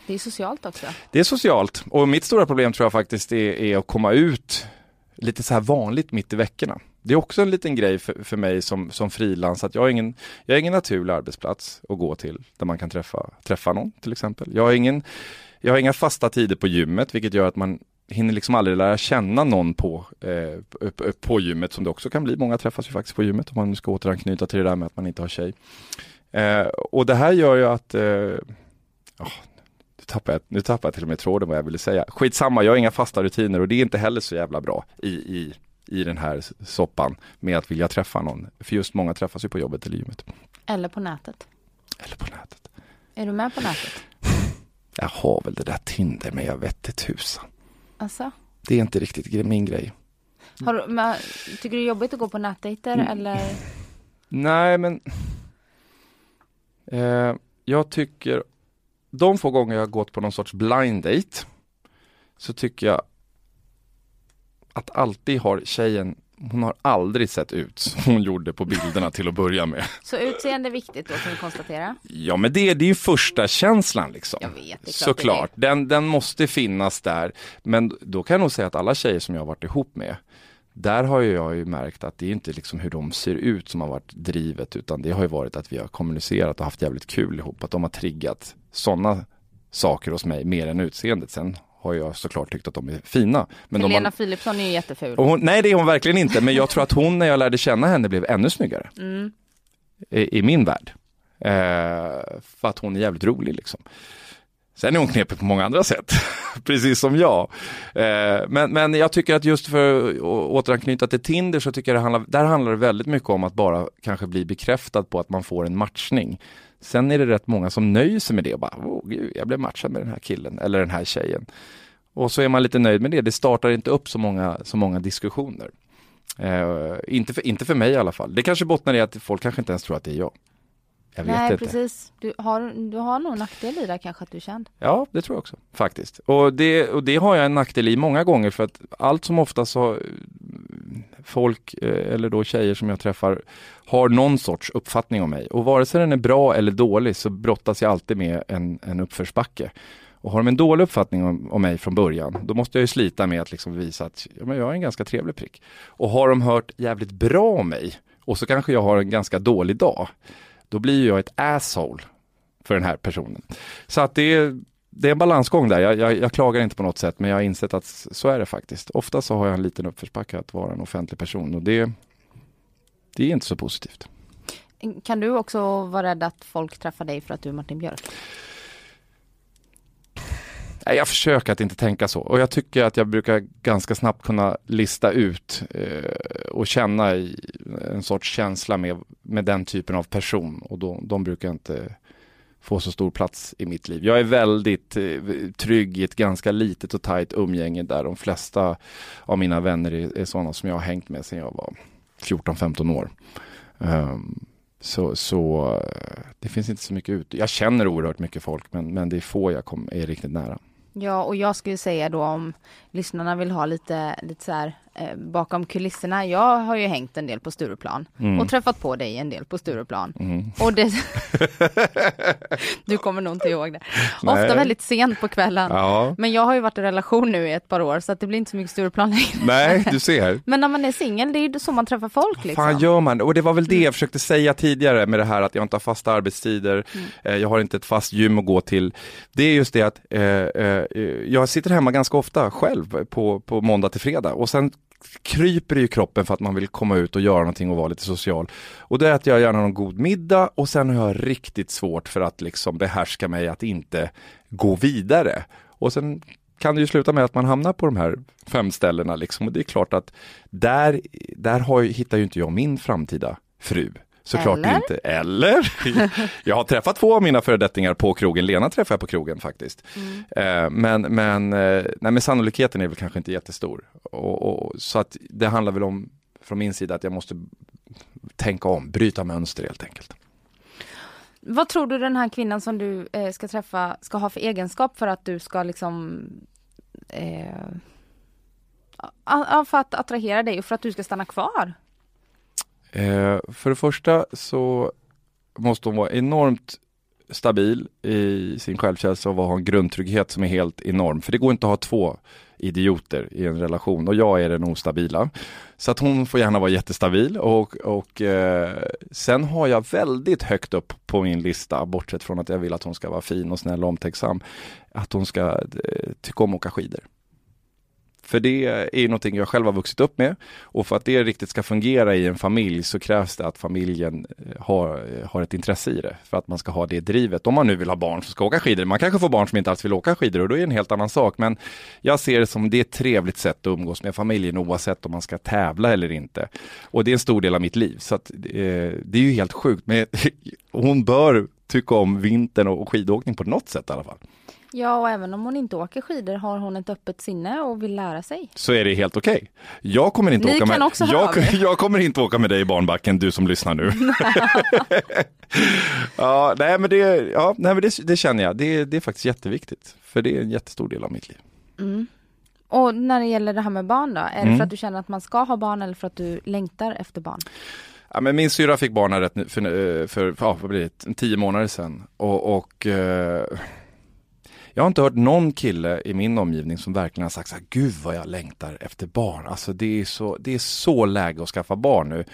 Det är socialt också. Det är socialt och mitt stora problem tror jag faktiskt är, är att komma ut lite så här vanligt mitt i veckorna. Det är också en liten grej för, för mig som, som frilans att jag har, ingen, jag har ingen naturlig arbetsplats att gå till där man kan träffa, träffa någon till exempel. Jag har, ingen, jag har inga fasta tider på gymmet vilket gör att man hinner liksom aldrig lära känna någon på, eh, på, gymmet som det också kan bli. Många träffas ju faktiskt på gymmet om man ska återanknyta till det där med att man inte har tjej. Eh, och det här gör ju att eh, ja, nu tappar, jag, nu tappar jag till och med tråden vad jag ville säga. Skitsamma, jag har inga fasta rutiner och det är inte heller så jävla bra i, i, i den här soppan med att vilja träffa någon. För just många träffas ju på jobbet eller gymmet. Eller på nätet. Eller på nätet. Är du med på nätet? Jag har väl det där Tinder men jag vet inte tusan. Alltså? Det är inte riktigt min grej. Har du, men, tycker du det är jobbigt att gå på nätdejter Mm. eller? Nej men eh, Jag tycker De få gånger jag har gått på någon sorts blind date Så tycker jag Att alltid har tjejen Hon har aldrig sett ut som hon gjorde på bilderna till att börja med Så utseende är viktigt då kan vi konstatera. Ja men det, det är ju första känslan liksom Jag vet, det Såklart, den, den måste finnas där Men då kan jag nog säga att alla tjejer som jag har varit ihop med där har jag ju märkt att det är inte liksom hur de ser ut som har varit drivet utan det har ju varit att vi har kommunicerat och haft jävligt kul ihop. Att de har triggat sådana saker hos mig mer än utseendet. Sen har jag såklart tyckt att de är fina. Men Helena har, Philipsson är ju jätteful. hon, nej det är hon verkligen inte men jag tror att hon när jag lärde känna henne blev ännu snyggare. Mm. I, i min värld. Eh, för att hon är jävligt rolig liksom. Sen är hon knepig på många andra sätt, precis som jag. Eh, men, men jag tycker att just för att återanknyta till Tinder så tycker jag det handlar, där handlar det väldigt mycket om att bara kanske bli bekräftad på att man får en matchning. Sen är det rätt många som nöjer sig med det och bara, åh gud, jag blev matchad med den här killen eller den här tjejen. Och så är man lite nöjd med det. Det startar inte upp så många, så många diskussioner. Eh, inte, för, inte för mig i alla fall. Det kanske bottnar i att folk kanske inte ens tror att det är jag. Jag vet Nej inte. precis. Du har, du har nog nackdel i det kanske att du är känd. Ja, det tror jag också faktiskt. Och det, och det har jag en nackdel i många gånger för att allt som oftast så folk eh, eller då tjejer som jag träffar har någon sorts uppfattning om mig och vare sig den är bra eller dålig så brottas jag alltid med en, en uppförsbacke. Och har de en dålig uppfattning om, om mig från början, då måste jag ju slita med att liksom visa att ja, men jag är en ganska trevlig prick. Och har de hört jävligt bra om mig och så kanske jag har en ganska dålig dag, då blir jag ett asshole för den här personen. Så att det är, det är en balansgång där. Jag, jag, jag klagar inte på något sätt, men jag har insett att så är det faktiskt. Ofta så har jag en liten uppförsbacke att vara en offentlig person och det, det är inte så positivt. Kan du också vara rädd att folk träffar dig för att du är Martin Björk? Nej, jag försöker att inte tänka så och jag tycker att jag brukar ganska snabbt kunna lista ut eh, och känna i en sorts känsla med, med den typen av person och då, de brukar inte få så stor plats i mitt liv. Jag är väldigt eh, trygg i ett ganska litet och tajt umgänge där de flesta av mina vänner är, är sådana som jag har hängt med sedan jag var 14-15 år. Um, så, så eh, det finns inte så mycket ut. Jag känner oerhört mycket folk men, men det är få jag kom, är riktigt nära. Ja, och jag skulle säga då om lyssnarna vill ha lite, lite så här bakom kulisserna. Jag har ju hängt en del på Stureplan mm. och träffat på dig en del på Stureplan. Mm. Och det... du kommer nog inte ihåg det. Nej. Ofta väldigt sent på kvällen. Ja. Men jag har ju varit i relation nu i ett par år så att det blir inte så mycket Stureplan längre. Nej, du ser. Men när man är singel, det är ju så man träffar folk. Liksom. Fan gör man? Och det var väl det jag försökte säga tidigare med det här att jag inte har fasta arbetstider. Mm. Eh, jag har inte ett fast gym att gå till. Det är just det att eh, eh, jag sitter hemma ganska ofta själv på, på måndag till fredag och sen kryper i kroppen för att man vill komma ut och göra någonting och vara lite social. Och då äter jag gärna någon god middag och sen har jag riktigt svårt för att liksom behärska mig att inte gå vidare. Och sen kan det ju sluta med att man hamnar på de här fem ställena liksom. Och det är klart att där, där har, hittar ju inte jag min framtida fru. Såklart Eller? inte. Eller? Jag har träffat två av mina föredettingar på krogen. Lena träffade jag på krogen faktiskt. Mm. Eh, men, men, eh, nej, men sannolikheten är väl kanske inte jättestor. Och, och, så att det handlar väl om, från min sida, att jag måste tänka om, bryta mönster helt enkelt. Vad tror du den här kvinnan som du eh, ska träffa ska ha för egenskap för att du ska liksom eh, för att attrahera dig och för att du ska stanna kvar? Eh, för det första så måste hon vara enormt stabil i sin självkänsla och ha en grundtrygghet som är helt enorm. För det går inte att ha två idioter i en relation och jag är den ostabila. Så att hon får gärna vara jättestabil och, och eh, sen har jag väldigt högt upp på min lista, bortsett från att jag vill att hon ska vara fin och snäll och omtänksam, att hon ska eh, tycka om att åka skidor. För det är ju någonting jag själv har vuxit upp med och för att det riktigt ska fungera i en familj så krävs det att familjen eh, har, eh, har ett intresse i det för att man ska ha det drivet. Om man nu vill ha barn som ska åka skidor. Man kanske får barn som inte alls vill åka skidor och då är det en helt annan sak. Men jag ser det som det är ett trevligt sätt att umgås med familjen oavsett om man ska tävla eller inte. Och det är en stor del av mitt liv så att, eh, det är ju helt sjukt. Men hon bör tycka om vintern och skidåkning på något sätt i alla fall. Ja, och även om hon inte åker skidor har hon ett öppet sinne och vill lära sig. Så är det helt okej. Okay. Jag kommer inte Ni åka med jag, jag kommer inte åka med dig i barnbacken, du som lyssnar nu. ja, nej men, det, ja, nej, men det, det känner jag, det, det är faktiskt jätteviktigt. För det är en jättestor del av mitt liv. Mm. Och när det gäller det här med barn då, är det mm. för att du känner att man ska ha barn eller för att du längtar efter barn? Ja, men min syra fick barn rätt för, för, för ja, vad blir det, tio månader sedan. Och, och eh, jag har inte hört någon kille i min omgivning som verkligen har sagt så här, gud vad jag längtar efter barn. Alltså det är så, det är så läge att skaffa barn nu.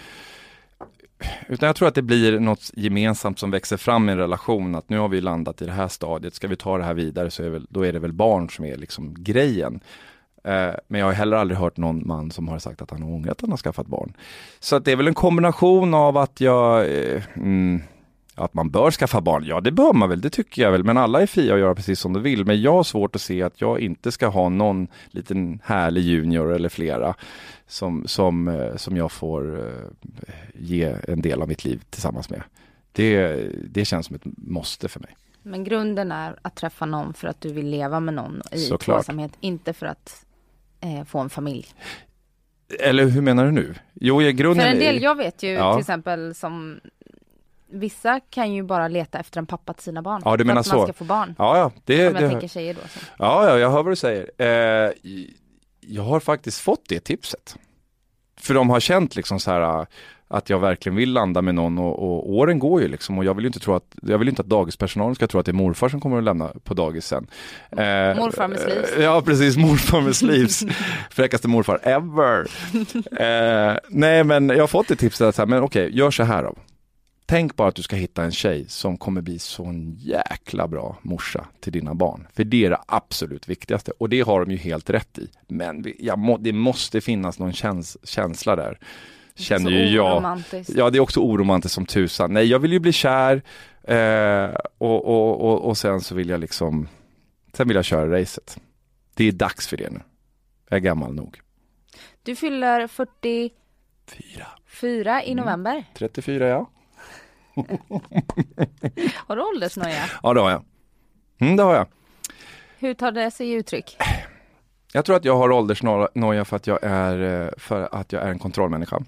Utan jag tror att det blir något gemensamt som växer fram i en relation, att nu har vi landat i det här stadiet, ska vi ta det här vidare så är väl, då är det väl barn som är liksom grejen. Eh, men jag har heller aldrig hört någon man som har sagt att han har ångrat att han har skaffat barn. Så att det är väl en kombination av att jag eh, mm, att man bör skaffa barn, ja det bör man väl, det tycker jag väl, men alla är fria att göra precis som de vill. Men jag har svårt att se att jag inte ska ha någon liten härlig junior eller flera som, som, eh, som jag får eh, ge en del av mitt liv tillsammans med. Det, det känns som ett måste för mig. Men grunden är att träffa någon för att du vill leva med någon i tvåsamhet, inte för att eh, få en familj. Eller hur menar du nu? Jo, i grunden... För en del, jag vet ju ja. till exempel som Vissa kan ju bara leta efter en pappa till sina barn. Ja, du menar så. För att man ska få barn. Ja, ja. Det, Om jag det, tänker tjejer då. Så. Ja, ja, jag hör vad du säger. Eh, jag har faktiskt fått det tipset. För de har känt liksom så här att jag verkligen vill landa med någon och, och, åren går ju liksom och jag vill inte tro att, jag vill inte att dagispersonalen ska tro att det är morfar som kommer att lämna på dagis sen. Eh, morfar med sleeves. Ja precis, morfar med sleeves. Fräckaste morfar ever. Eh, nej men jag har fått det tipset att så här, men okej, gör så här då. Tänk bara att du ska hitta en tjej som kommer bli så en jäkla bra morsa till dina barn. För det är det absolut viktigaste och det har de ju helt rätt i. Men må, det måste finnas någon käns känsla där känner ju jag. Ja, det är också oromantiskt som tusan. Nej, jag vill ju bli kär eh, och, och, och, och sen så vill jag liksom, sen vill jag köra racet. Det är dags för det nu. Jag är gammal nog. Du fyller 44 Fyra. i november. 34 ja. Har du åldersnoja? Ja, det har jag. Mm, det har jag. Hur tar det sig uttryck? Jag tror att jag har åldersnoja för att jag är, eh, för att jag är en kontrollmänniska.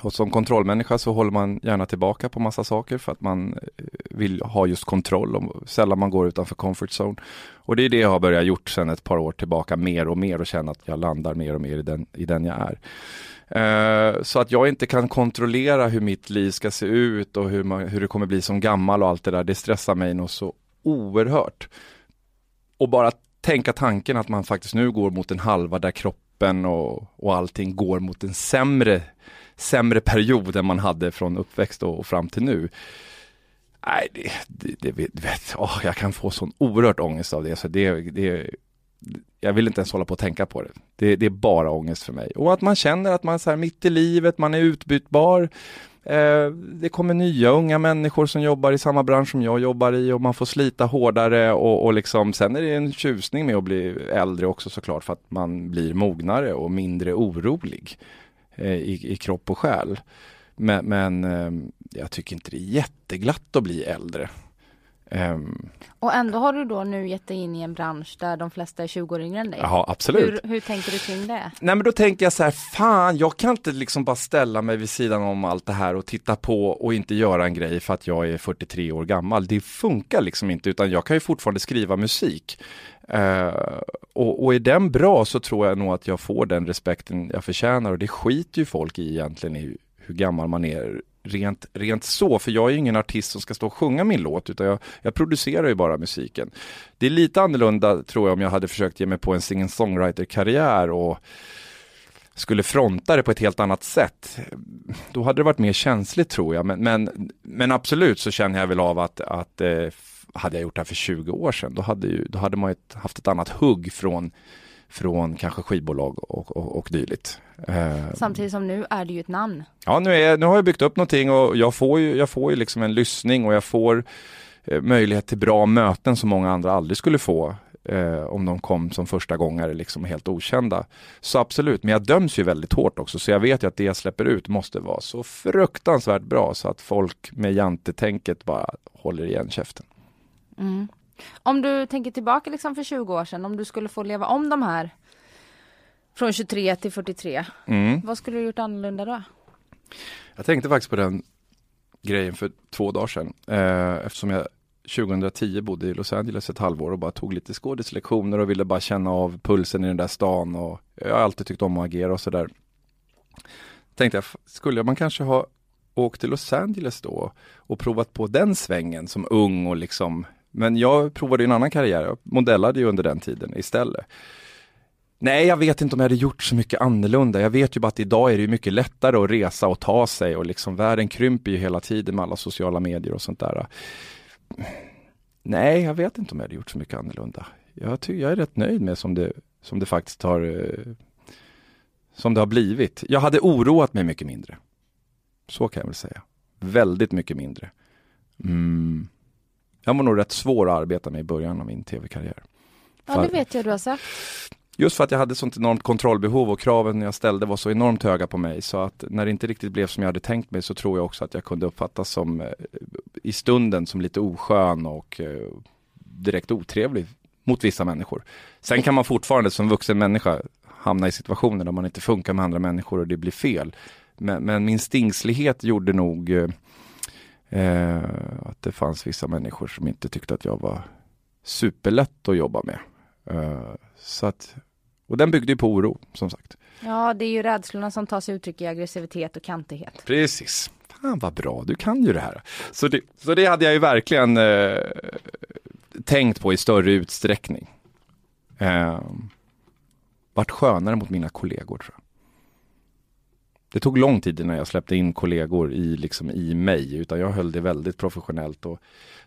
Och som kontrollmänniska så håller man gärna tillbaka på massa saker för att man eh, vill ha just kontroll och sällan man går utanför comfort zone. Och det är det jag har börjat gjort sedan ett par år tillbaka mer och mer och känna att jag landar mer och mer i den, i den jag är. Eh, så att jag inte kan kontrollera hur mitt liv ska se ut och hur, man, hur det kommer bli som gammal och allt det där, det stressar mig nog så oerhört. Och bara tänka tanken att man faktiskt nu går mot en halva där kroppen och, och allting går mot en sämre, sämre period än man hade från uppväxt och, och fram till nu. Nej, det, det, det vet, vet åh, jag kan få sån oerhört ångest av det. Så det, det, jag vill inte ens hålla på att tänka på det. det. Det är bara ångest för mig. Och att man känner att man är så här mitt i livet, man är utbytbar. Eh, det kommer nya unga människor som jobbar i samma bransch som jag jobbar i och man får slita hårdare och, och liksom sen är det en tjusning med att bli äldre också såklart för att man blir mognare och mindre orolig eh, i, i kropp och själ. Men, men eh, jag tycker inte det är jätteglatt att bli äldre. Um, Och ändå har du då nu gett dig in i en bransch där de flesta är 20 år yngre än dig. ja, absolut. Hur, hur tänker du kring det? Nej men då tänker jag så här, fan jag kan inte liksom bara ställa mig vid sidan om allt det här och titta på och inte göra en grej för att jag är 43 år gammal. Det funkar liksom inte utan jag kan ju fortfarande skriva musik. Uh, och, och är den bra så tror jag nog att jag får den respekten jag förtjänar och det skiter ju folk i egentligen i hur gammal man är rent, rent så, för jag är ju ingen artist som ska stå och sjunga min låt, utan jag, jag producerar ju bara musiken. Det är lite annorlunda tror jag om jag hade försökt ge mig på en singer-songwriter-karriär och skulle fronta det på ett helt annat sätt. Då hade det varit mer känsligt tror jag, men, men, men absolut så känner jag väl av att, att eh, hade jag gjort det här för 20 år sedan, då hade, ju, då hade man ju haft ett annat hugg från från kanske skivbolag och, och, och dylikt. Eh, Samtidigt som nu är det ju ett namn. Ja, nu, är, nu har jag byggt upp någonting och jag får ju, jag får ju liksom en lyssning och jag får eh, möjlighet till bra möten som många andra aldrig skulle få eh, om de kom som första gångare liksom helt okända. Så absolut, men jag döms ju väldigt hårt också så jag vet ju att det jag släpper ut måste vara så fruktansvärt bra så att folk med jantetänket bara håller igen käften. Mm. Om du tänker tillbaka liksom för 20 år sedan, om du skulle få leva om de här från 23 till 43, mm. vad skulle du gjort annorlunda då? Jag tänkte faktiskt på den grejen för två dagar sedan eh, eftersom jag 2010 bodde i Los Angeles ett halvår och bara tog lite skådeslektioner och ville bara känna av pulsen i den där stan och jag har alltid tyckt om att agera och sådär. Tänkte jag, skulle man kanske ha åkt till Los Angeles då och provat på den svängen som ung och liksom men jag provade en annan karriär, jag modellade ju under den tiden istället. Nej, jag vet inte om jag hade gjort så mycket annorlunda. Jag vet ju bara att idag är det mycket lättare att resa och ta sig och liksom världen krymper ju hela tiden med alla sociala medier och sånt där. Nej, jag vet inte om jag hade gjort så mycket annorlunda. Jag, tycker, jag är rätt nöjd med som det, som det faktiskt har eh, som det har blivit. Jag hade oroat mig mycket mindre. Så kan jag väl säga. Väldigt mycket mindre. Mm. Jag var nog rätt svår att arbeta med i början av min tv-karriär. Ja, det vet jag du har sagt. Just för att jag hade sånt enormt kontrollbehov och kraven jag ställde var så enormt höga på mig så att när det inte riktigt blev som jag hade tänkt mig så tror jag också att jag kunde uppfattas som eh, i stunden som lite oskön och eh, direkt otrevlig mot vissa människor. Sen kan man fortfarande som vuxen människa hamna i situationer där man inte funkar med andra människor och det blir fel. Men, men min stingslighet gjorde nog eh, att det fanns vissa människor som inte tyckte att jag var superlätt att jobba med. Eh, så att, och den byggde ju på oro, som sagt. Ja, det är ju rädslorna som tar sig uttryck i aggressivitet och kantighet. Precis. Fan vad bra, du kan ju det här. Så det, så det hade jag ju verkligen eh, tänkt på i större utsträckning. Eh, vart skönare mot mina kollegor tror jag. Det tog lång tid innan jag släppte in kollegor i, liksom, i mig, utan jag höll det väldigt professionellt. Och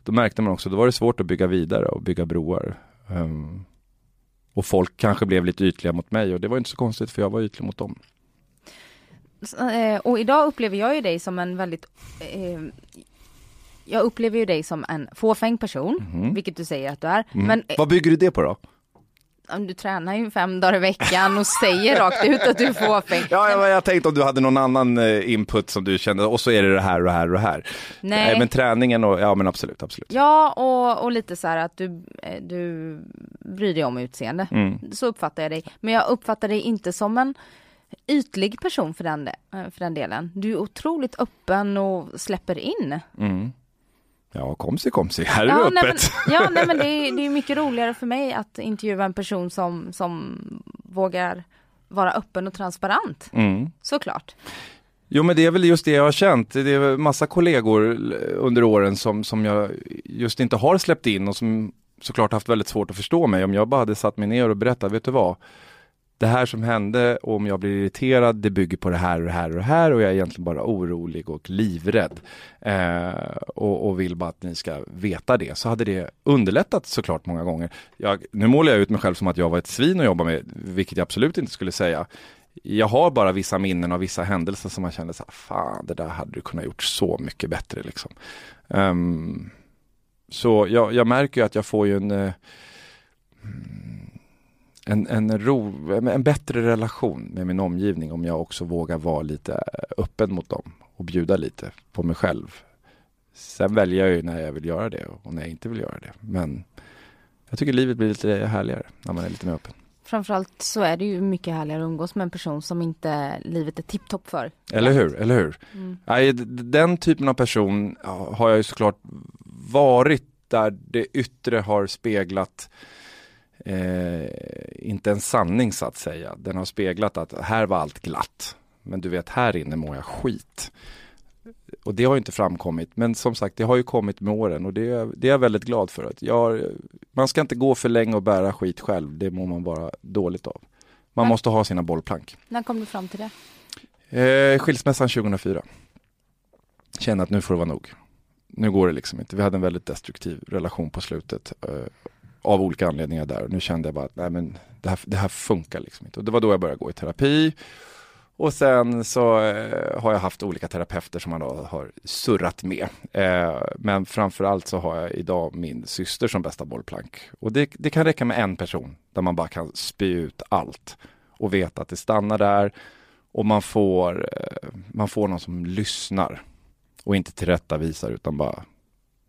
då märkte man också, då var det svårt att bygga vidare och bygga broar. Um, och folk kanske blev lite ytliga mot mig och det var inte så konstigt för jag var ytlig mot dem. Eh, och idag upplever jag ju dig som en väldigt eh, jag upplever ju dig som en fåfäng person, Mhm. vilket du säger att du är. Mm. Men eh, Vad bygger du det på då? Du tränar ju fem dagar i veckan och säger rakt ut att du är fåfäng. Ja, jag, jag tänkte om du hade någon annan eh, input som du kände, och så är det det här och det här och det här. Nej. men träningen och, ja men absolut, absolut. Ja, och, och lite så här att du, eh, du bryr dig om utseende. Mm. Så uppfattar jag dig. Men jag uppfattar dig inte som en ytlig person för den, de- för den delen. Du är otroligt öppen och släpper in. Mm. Ja, komsi komsi, här är Ja, det nej, men, öppet. ja, nej men det är, det är mycket roligare för mig att intervjua en person som, som vågar vara öppen och transparent. Mm. Såklart. Jo men det är väl just det jag har känt. Det är massa kollegor under åren som, som jag just inte har släppt in och som såklart haft väldigt svårt att förstå mig. Om jag bara hade satt mig ner och berättat, vet du vad? Det här som hände och om jag blir irriterad, det bygger på det här och det här och det här och jag är egentligen bara orolig och livrädd. Eh, och, och vill bara att ni ska veta det. Så hade det underlättat såklart många gånger. Jag, nu målar jag ut mig själv som att jag var ett svin att jobba med, vilket jag absolut inte skulle säga jag har bara vissa minnen av vissa händelser som man kände så här, fan det där hade du kunnat gjort så mycket bättre liksom. Um, så jag, jag märker ju att jag får ju en uh, en, en, ro, en bättre relation med min omgivning om jag också vågar vara lite öppen mot dem och bjuda lite på mig själv. Sen väljer jag ju när jag vill göra det och när jag inte vill göra det. Men jag tycker livet blir lite härligare när man är lite mer öppen. Framförallt så är det ju mycket härligare att umgås med en person som inte livet är tipptopp för. Eller hur, eller hur? Mm. Den typen av person har jag ju såklart varit där det yttre har speglat eh, inte en sanning så att säga. Den har speglat att här var allt glatt. Men du vet, här inne mår jag skit. Och det har ju inte framkommit. Men som sagt, det har ju kommit med åren och det är, det är jag väldigt glad för. Att jag, man ska inte gå för länge och bära skit själv. Det mår man bara dåligt av. Man Nej. måste ha sina bollplank. När kom du fram till det? Eh, skilsmässan 2004. Kände att nu får det vara nog. Nu går det liksom inte. Vi hade en väldigt destruktiv relation på slutet. Eh, av olika anledningar där. Och nu kände jag bara att nej, men det, här, det här funkar liksom inte. Och det var då jag började gå i terapi. Och sen så eh, har jag haft olika terapeuter som man då har surrat med. Eh, men framförallt så har jag idag min syster som bästa bollplank. Och det, det kan räcka med en person där man bara kan spy ut allt. Och veta att det stannar där. Och man får, eh, man får någon som lyssnar och inte tillrättavisar utan bara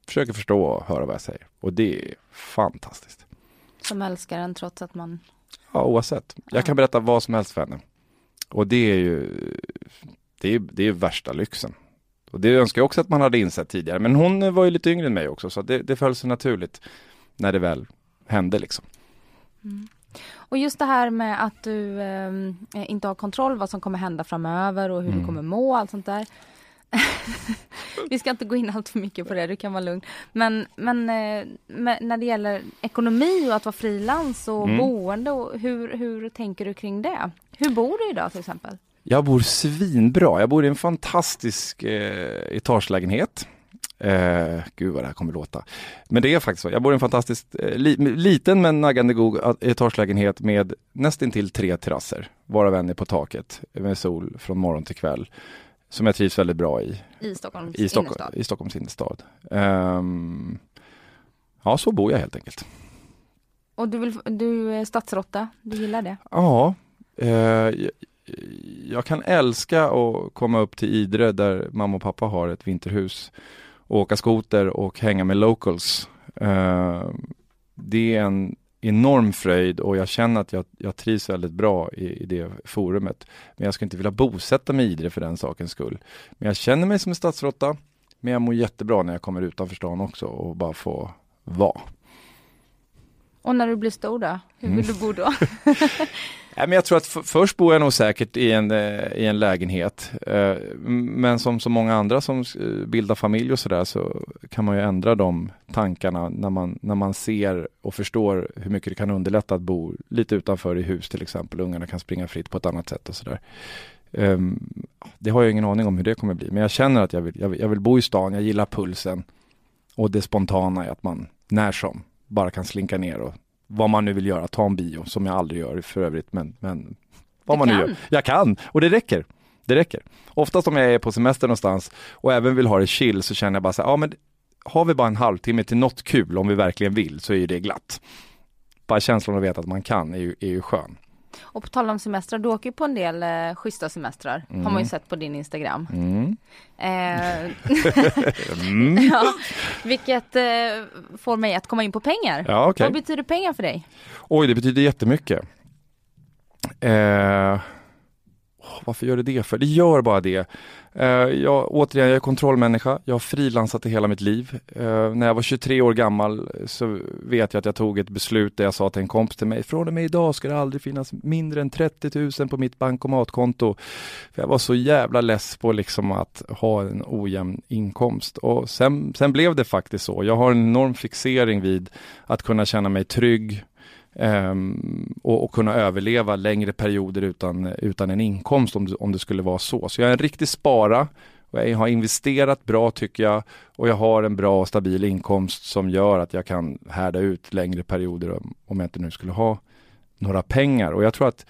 försöker förstå och höra vad jag säger. Och det är fantastiskt. Som älskar en trots att man... Ja, oavsett. Jag Ja. kan berätta vad som helst för henne. Och det är ju det är, det är värsta lyxen. Och det önskar jag också att man hade insett tidigare. Men hon var ju lite yngre än mig också så det, det föll sig naturligt när det väl hände liksom. Mm. Och just det här med att du eh, inte har kontroll vad som kommer hända framöver och hur Mm. du kommer må och allt sånt där. Vi ska inte gå in allt för mycket på det, du kan vara lugn. Men, men, eh, men när det gäller ekonomi och att vara frilans och Mm. boende, och hur, hur tänker du kring det? Hur bor du idag till exempel? Jag bor svinbra. Jag bor i en fantastisk eh, etagelägenhet. Eh, gud vad det här kommer låta. Men det är faktiskt så. Jag bor i en fantastiskt eh, li, liten men naggande god etagelägenhet med nästintill tre terrasser. Varav en är på taket med sol från morgon till kväll. Som jag trivs väldigt bra i. I Stockholms I, Stockholm, innerstad? i Stockholms innerstad. Ehm, ja, så bor jag helt enkelt. Och du, vill, du är stadsråtta, du gillar det? Ja, eh, jag, jag kan älska att komma upp till Idre där mamma och pappa har ett vinterhus och åka skoter och hänga med locals. Eh, det är en enorm fröjd och jag känner att jag, jag trivs väldigt bra i, i det forumet. Men jag skulle inte vilja bosätta mig i Idre för den sakens skull. Men jag känner mig som en stadsråtta. Men jag mår jättebra när jag kommer utanför stan också och bara får vara. Och när du blir stor då? Hur vill Mm. du bo då? Nej, men jag tror att först bor jag nog säkert i en, eh, i en lägenhet. Eh, men som så många andra som eh, bildar familj och sådär så kan man ju ändra de tankarna när man, när man ser och förstår hur mycket det kan underlätta att bo lite utanför i hus till exempel. Ungarna kan springa fritt på ett annat sätt och sådär. Ehm, det har jag ingen aning om hur det kommer bli. Men jag känner att jag vill, jag vill, jag vill bo i stan, jag gillar pulsen. Och det spontana är att man när som bara kan slinka ner och vad man nu vill göra, ta en bio som jag aldrig gör för övrigt men, men vad Du man nu kan. gör. Jag kan och det räcker. Det räcker. Oftast om jag är på semester någonstans och även vill ha det chill så känner jag bara så här, ja men har vi bara en halvtimme till något kul om vi verkligen vill så är det glatt. Bara känslan att veta att man kan är ju, är ju skön. Och på tal om semestrar, du åker ju på en del eh, schyssta semestrar. Mm. Har man ju sett på din Instagram. Mm. Eh, Mm. ja, vilket eh, får mig att komma in på pengar. Ja, okej. Vad betyder pengar för dig? Oj, det betyder jättemycket. Eh, varför gör det det för? Det gör bara det. Eh, jag, återigen, jag är kontrollmänniska. Jag har frilansat i hela mitt liv. Eh, när jag var 23 år gammal så vet jag att jag tog ett beslut där jag sa till en kompis till mig, från och med idag ska det aldrig finnas mindre än 30 000 på mitt bankomatkonto. För jag var så jävla less på liksom att ha en ojämn inkomst. Och sen, sen blev det faktiskt så. Jag har en enorm fixering vid att kunna känna mig trygg, Um, och, och kunna överleva längre perioder utan, utan en inkomst om det, om det skulle vara så. Så jag är en riktig spara och jag har investerat bra tycker jag och jag har en bra och stabil inkomst som gör att jag kan härda ut längre perioder om, om jag inte nu skulle ha några pengar. Och jag tror att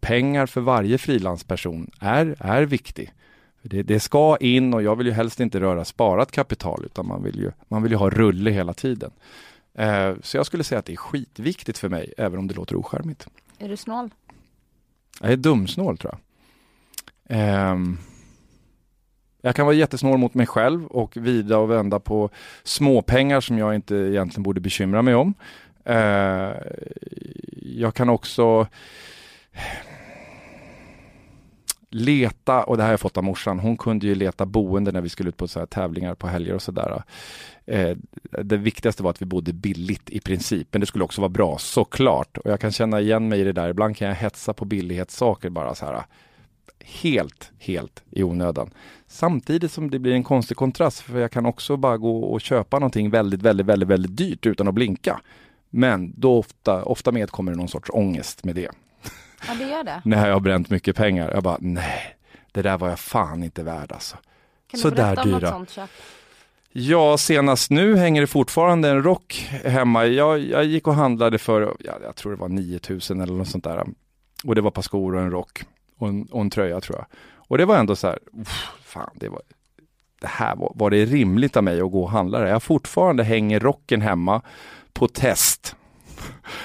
pengar för varje frilansperson är, är viktig. Det, det ska in och jag vill ju helst inte röra sparat kapital utan man vill ju, man vill ju ha rulle hela tiden. Eh, Så jag skulle säga att det är skitviktigt för mig, även om det låter ocharmigt. Är du snål? Jag är dumsnål tror jag. Ehm, jag kan vara jättesnål mot mig själv och vida och vända på småpengar som jag inte egentligen borde bekymra mig om. Eh, jag kan också leta, och det här har jag fått av morsan, hon kunde ju leta boende när vi skulle ut på så här tävlingar på helger och sådär. Eh, det viktigaste var att vi bodde billigt i princip, men det skulle också vara bra, såklart. Och jag kan känna igen mig i det där, ibland kan jag hetsa på billighetssaker bara så här helt, helt i onödan. Samtidigt som det blir en konstig kontrast, för jag kan också bara gå och köpa någonting väldigt, väldigt, väldigt, väldigt dyrt utan att blinka. Men då ofta, ofta med kommer det någon sorts ångest med det. Ja, det gör det. När jag har bränt mycket pengar. Jag bara, nej, det där var jag fan inte värd alltså. Kan Så du berätta om något dyra. sånt köp? Ja, senast nu hänger det fortfarande en rock hemma. Jag, jag gick och handlade för, ja, jag tror det var 9000 eller något sånt där. Och det var ett par skor och en rock och en, och en tröja tror jag. Och det var ändå så här, fan det var, det här var, var det rimligt av mig att gå och handla det? Jag fortfarande hänger rocken hemma på test.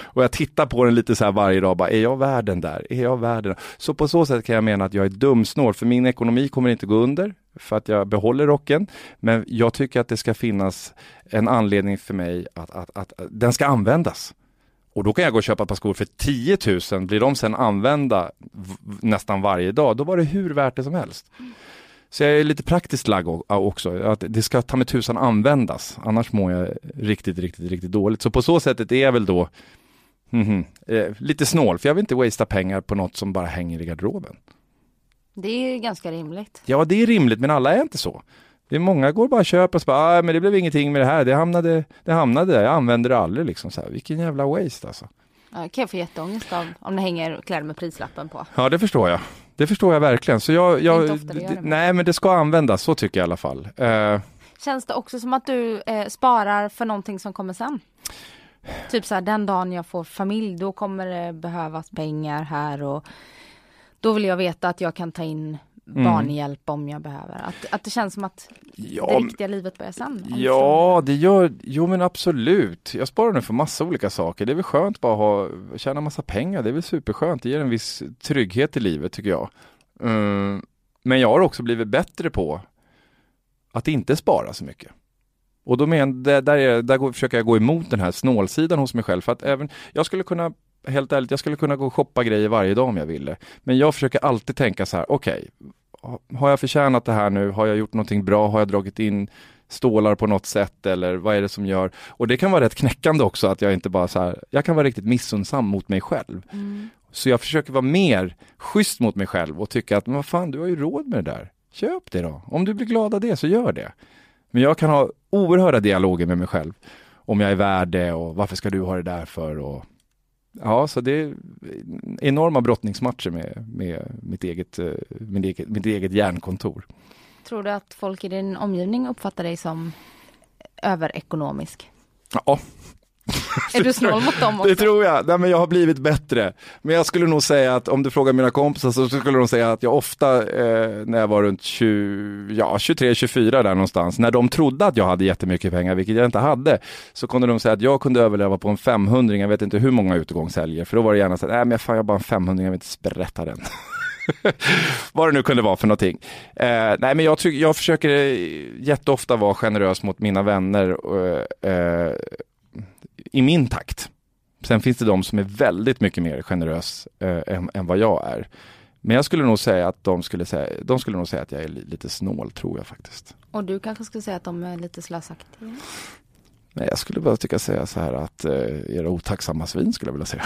Och jag tittar på den lite så här varje dag, bara, är jag värden där? Är jag värden? Så på så sätt kan jag mena att jag är dumsnål, för min ekonomi kommer inte gå under, för att jag behåller rocken. Men jag tycker att det ska finnas en anledning för mig att, att, att, att den ska användas. Och då kan jag gå och köpa ett par skor för 10 000, blir de sen använda v- nästan varje dag, då var det hur värt det som helst. Så jag är lite praktiskt lagd o- också, att det ska ta med tusan användas, annars mår jag riktigt, riktigt, riktigt dåligt. Så på så sättet är jag väl då mhm, eh, lite snål, för jag vill inte wastea pengar på något som bara hänger i garderoben. Det är ju ganska rimligt. Ja, det är rimligt, men alla är inte så. Det är många går bara och köper och så bara, ah, men det blev ingenting med det här, det hamnade, det hamnade där, jag använder det aldrig liksom så här. Vilken jävla waste alltså. Ja, kan jag få jätteångest av om det hänger kläder med prislappen på. Ja, det förstår jag. Det förstår jag verkligen. Så jag, jag, nej, men det ska användas, så tycker jag i alla fall. Eh, Känns det också som att du eh, sparar för någonting som kommer sen? Typ så här, den dagen jag får familj, då kommer det behövas pengar här och då vill jag veta att jag kan ta in barnhjälp om jag behöver. Att, att det känns som att ja, det riktiga livet börjar sen. Ja, det gör, jo men absolut. Jag sparar nu för massa olika saker. Det är väl skönt bara att ha, tjäna massa pengar. Det är väl superskönt. Det ger en viss trygghet i livet tycker jag. Mm, men jag har också blivit bättre på att inte spara så mycket. Och då men, där, där, är, där går, försöker jag gå emot den här snålsidan hos mig själv. För att även, jag skulle kunna, helt ärligt, jag skulle kunna gå och shoppa grejer varje dag om jag ville. Men jag försöker alltid tänka så här, okej, har jag förtjänat det här nu? Har jag gjort någonting bra? Har jag dragit in stålar på något sätt eller vad är det som gör? Och det kan vara rätt knäckande också att jag inte bara så här, jag kan vara riktigt missunnsam mot mig själv. Mm. Så jag försöker vara mer schysst mot mig själv och tycka att, men vad fan, du har ju råd med det där. Köp det då. Om du blir glad av det, så gör det. Men jag kan ha oerhörda dialoger med mig själv. Om jag är värd det och varför ska du ha det där för? Och, ja, så det är enorma brottningsmatcher med, med mitt, eget, eh, mitt, eget, mitt eget hjärnkontor. Tror du att folk i din omgivning uppfattar dig som överekonomisk? Ja, Är du snål mot dem också? Det tror jag. Nej, men jag har blivit bättre. Men jag skulle nog säga att om du frågar mina kompisar så skulle de säga att jag ofta eh, när jag var runt 20, ja, 23-24 där någonstans, när de trodde att jag hade jättemycket pengar, vilket jag inte hade, så kunde de säga att jag kunde överleva på en 500 jag vet inte hur många utegångshelger, för då var det gärna så att, nej men fan jag har bara en 500 jag vill inte sprätta den. Vad det nu kunde vara för någonting. Eh, nej men jag, tycker, jag försöker jätteofta vara generös mot mina vänner eh, i min takt. Sen finns det de som är väldigt mycket mer generös eh, än, än, vad jag är. Men jag skulle nog säga att de skulle säga, de skulle nog säga att jag är lite snål, tror jag faktiskt. Och du kanske skulle säga att de är lite slösaktiga? Nej, jag skulle bara tycka säga så här att eh, era otacksamma svin skulle jag vilja säga.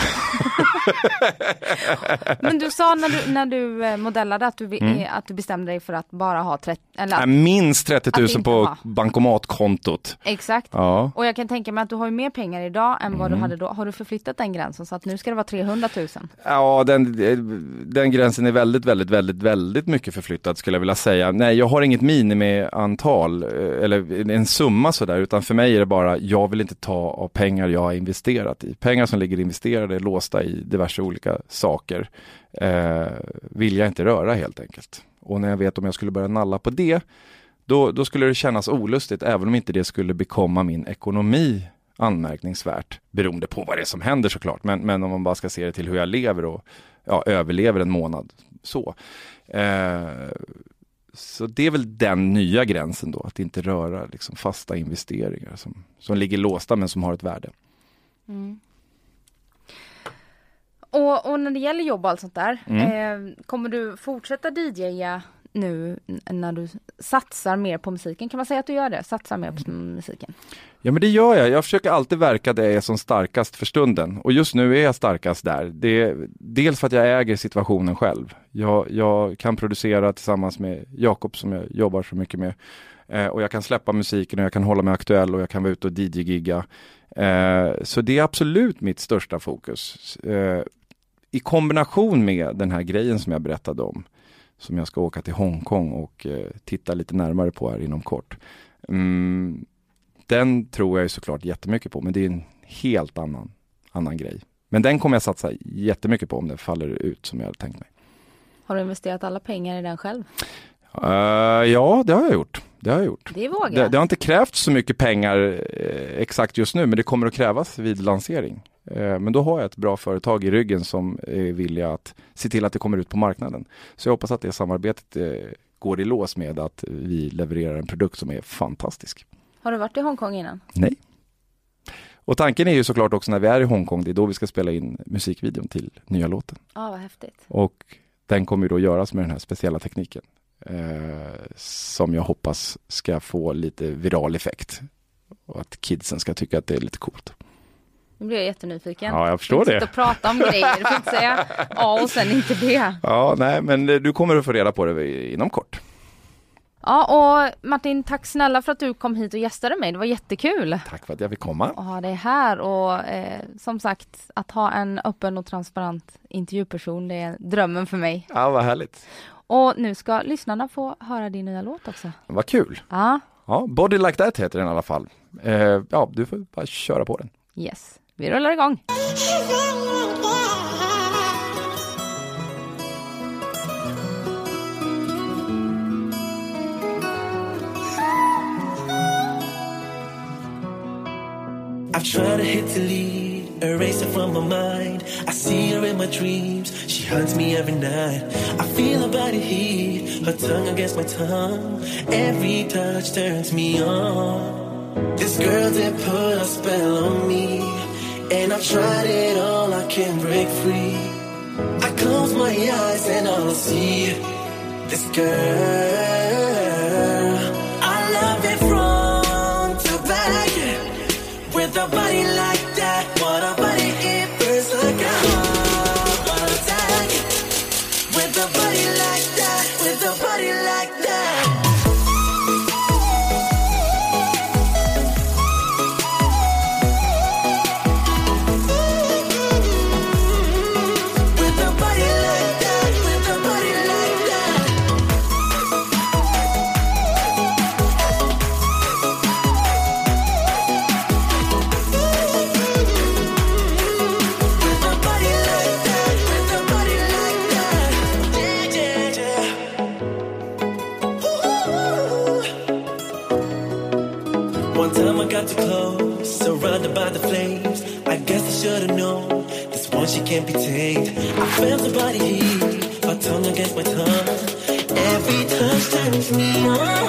Men du sa när du, när du eh, modellade att du, mm. att du bestämde dig för att bara ha 30, eller att, minst 30 000 på ha. bankomatkontot. Exakt. Ja. Och jag kan tänka mig att du har mer pengar idag än vad mm. du hade då. Har du förflyttat den gränsen så att nu ska det vara 300 000? Ja, den, den gränsen är väldigt, väldigt, väldigt, väldigt mycket förflyttad skulle jag vilja säga. Nej, jag har inget minimiantal eh, eller en summa sådär, utan för mig är det bara jag vill inte ta av pengar jag har investerat i. Pengar som ligger investerade, låsta i diverse olika saker, eh, vill jag inte röra helt enkelt. Och när jag vet om jag skulle börja nalla på det, då, då skulle det kännas olustigt, även om inte det skulle bekomma min ekonomi anmärkningsvärt, beroende på vad det är som händer såklart. Men, men om man bara ska se det till hur jag lever och ja, överlever en månad. Så. Eh, så det är väl den nya gränsen då, att inte röra liksom fasta investeringar som, som ligger låsta men som har ett värde. Mm. Och, och, när det gäller jobb och allt sånt där, mm. eh, kommer du fortsätta DJa nu när du satsar mer på musiken? Kan man säga att du gör det? Satsar mer på musiken? Ja men det gör jag. Jag försöker alltid verka där jag är som starkast för stunden. Och just nu är jag starkast där. Det är dels för att jag äger situationen själv. Jag, jag kan producera tillsammans med Jakob som jag jobbar så mycket med. Eh, och jag kan släppa musiken och jag kan hålla mig aktuell och jag kan vara ute och DJ-gigga. Eh, så det är absolut mitt största fokus. Eh, I kombination med den här grejen som jag berättade om som jag ska åka till Hongkong och eh, titta lite närmare på här inom kort. Mm, den tror jag såklart jättemycket på, men det är en helt annan, annan grej. Men den kommer jag satsa jättemycket på om den faller ut som jag hade tänkt mig. Har du investerat alla pengar i den själv? Uh, ja, det har jag gjort. Det har jag gjort. Det. Det, det har inte krävts så mycket pengar eh, exakt just nu, men det kommer att krävas vid lansering. Eh, men då har jag ett bra företag i ryggen som är villiga att se till att det kommer ut på marknaden. Så jag hoppas att det samarbetet eh, går i lås med att vi levererar en produkt som är fantastisk. Har du varit i Hongkong innan? Nej. Och tanken är ju såklart också när vi är i Hongkong, det är då vi ska spela in musikvideon till nya låten. Ja, ah, vad häftigt. Och den kommer ju då göras med den här speciella tekniken. Eh, som jag hoppas ska få lite viral effekt. Och att kidsen ska tycka att det är lite coolt. Nu blir jag jättenyfiken. Ja, jag förstår det. och prata om grejer, du får inte säga A och sen inte B. Ja, nej, men du kommer att få reda på det inom kort. Ja, och Martin, tack snälla för att du kom hit och gästade mig. Det var jättekul. Tack för att jag fick komma. Och ha dig här och eh, som sagt, att ha en öppen och transparent intervjuperson, det är drömmen för mig. Ja, vad härligt. Och nu ska lyssnarna få höra din nya låt också. Vad kul. Ja. Ja, Body Like That heter den i alla fall. Eh, ja, du får bara köra på den. Yes. Vi rullar igång. Tried to hit delete, erase her from my mind. I see her in my dreams, she hunts me every night. I feel her body heat, her tongue against my tongue. Every touch turns me on. This girl did put a spell on me. And I've tried it all, I can't break free. I close my eyes and all I see this girl. I feel the body heat, my tongue against my tongue. Every touch turns me on.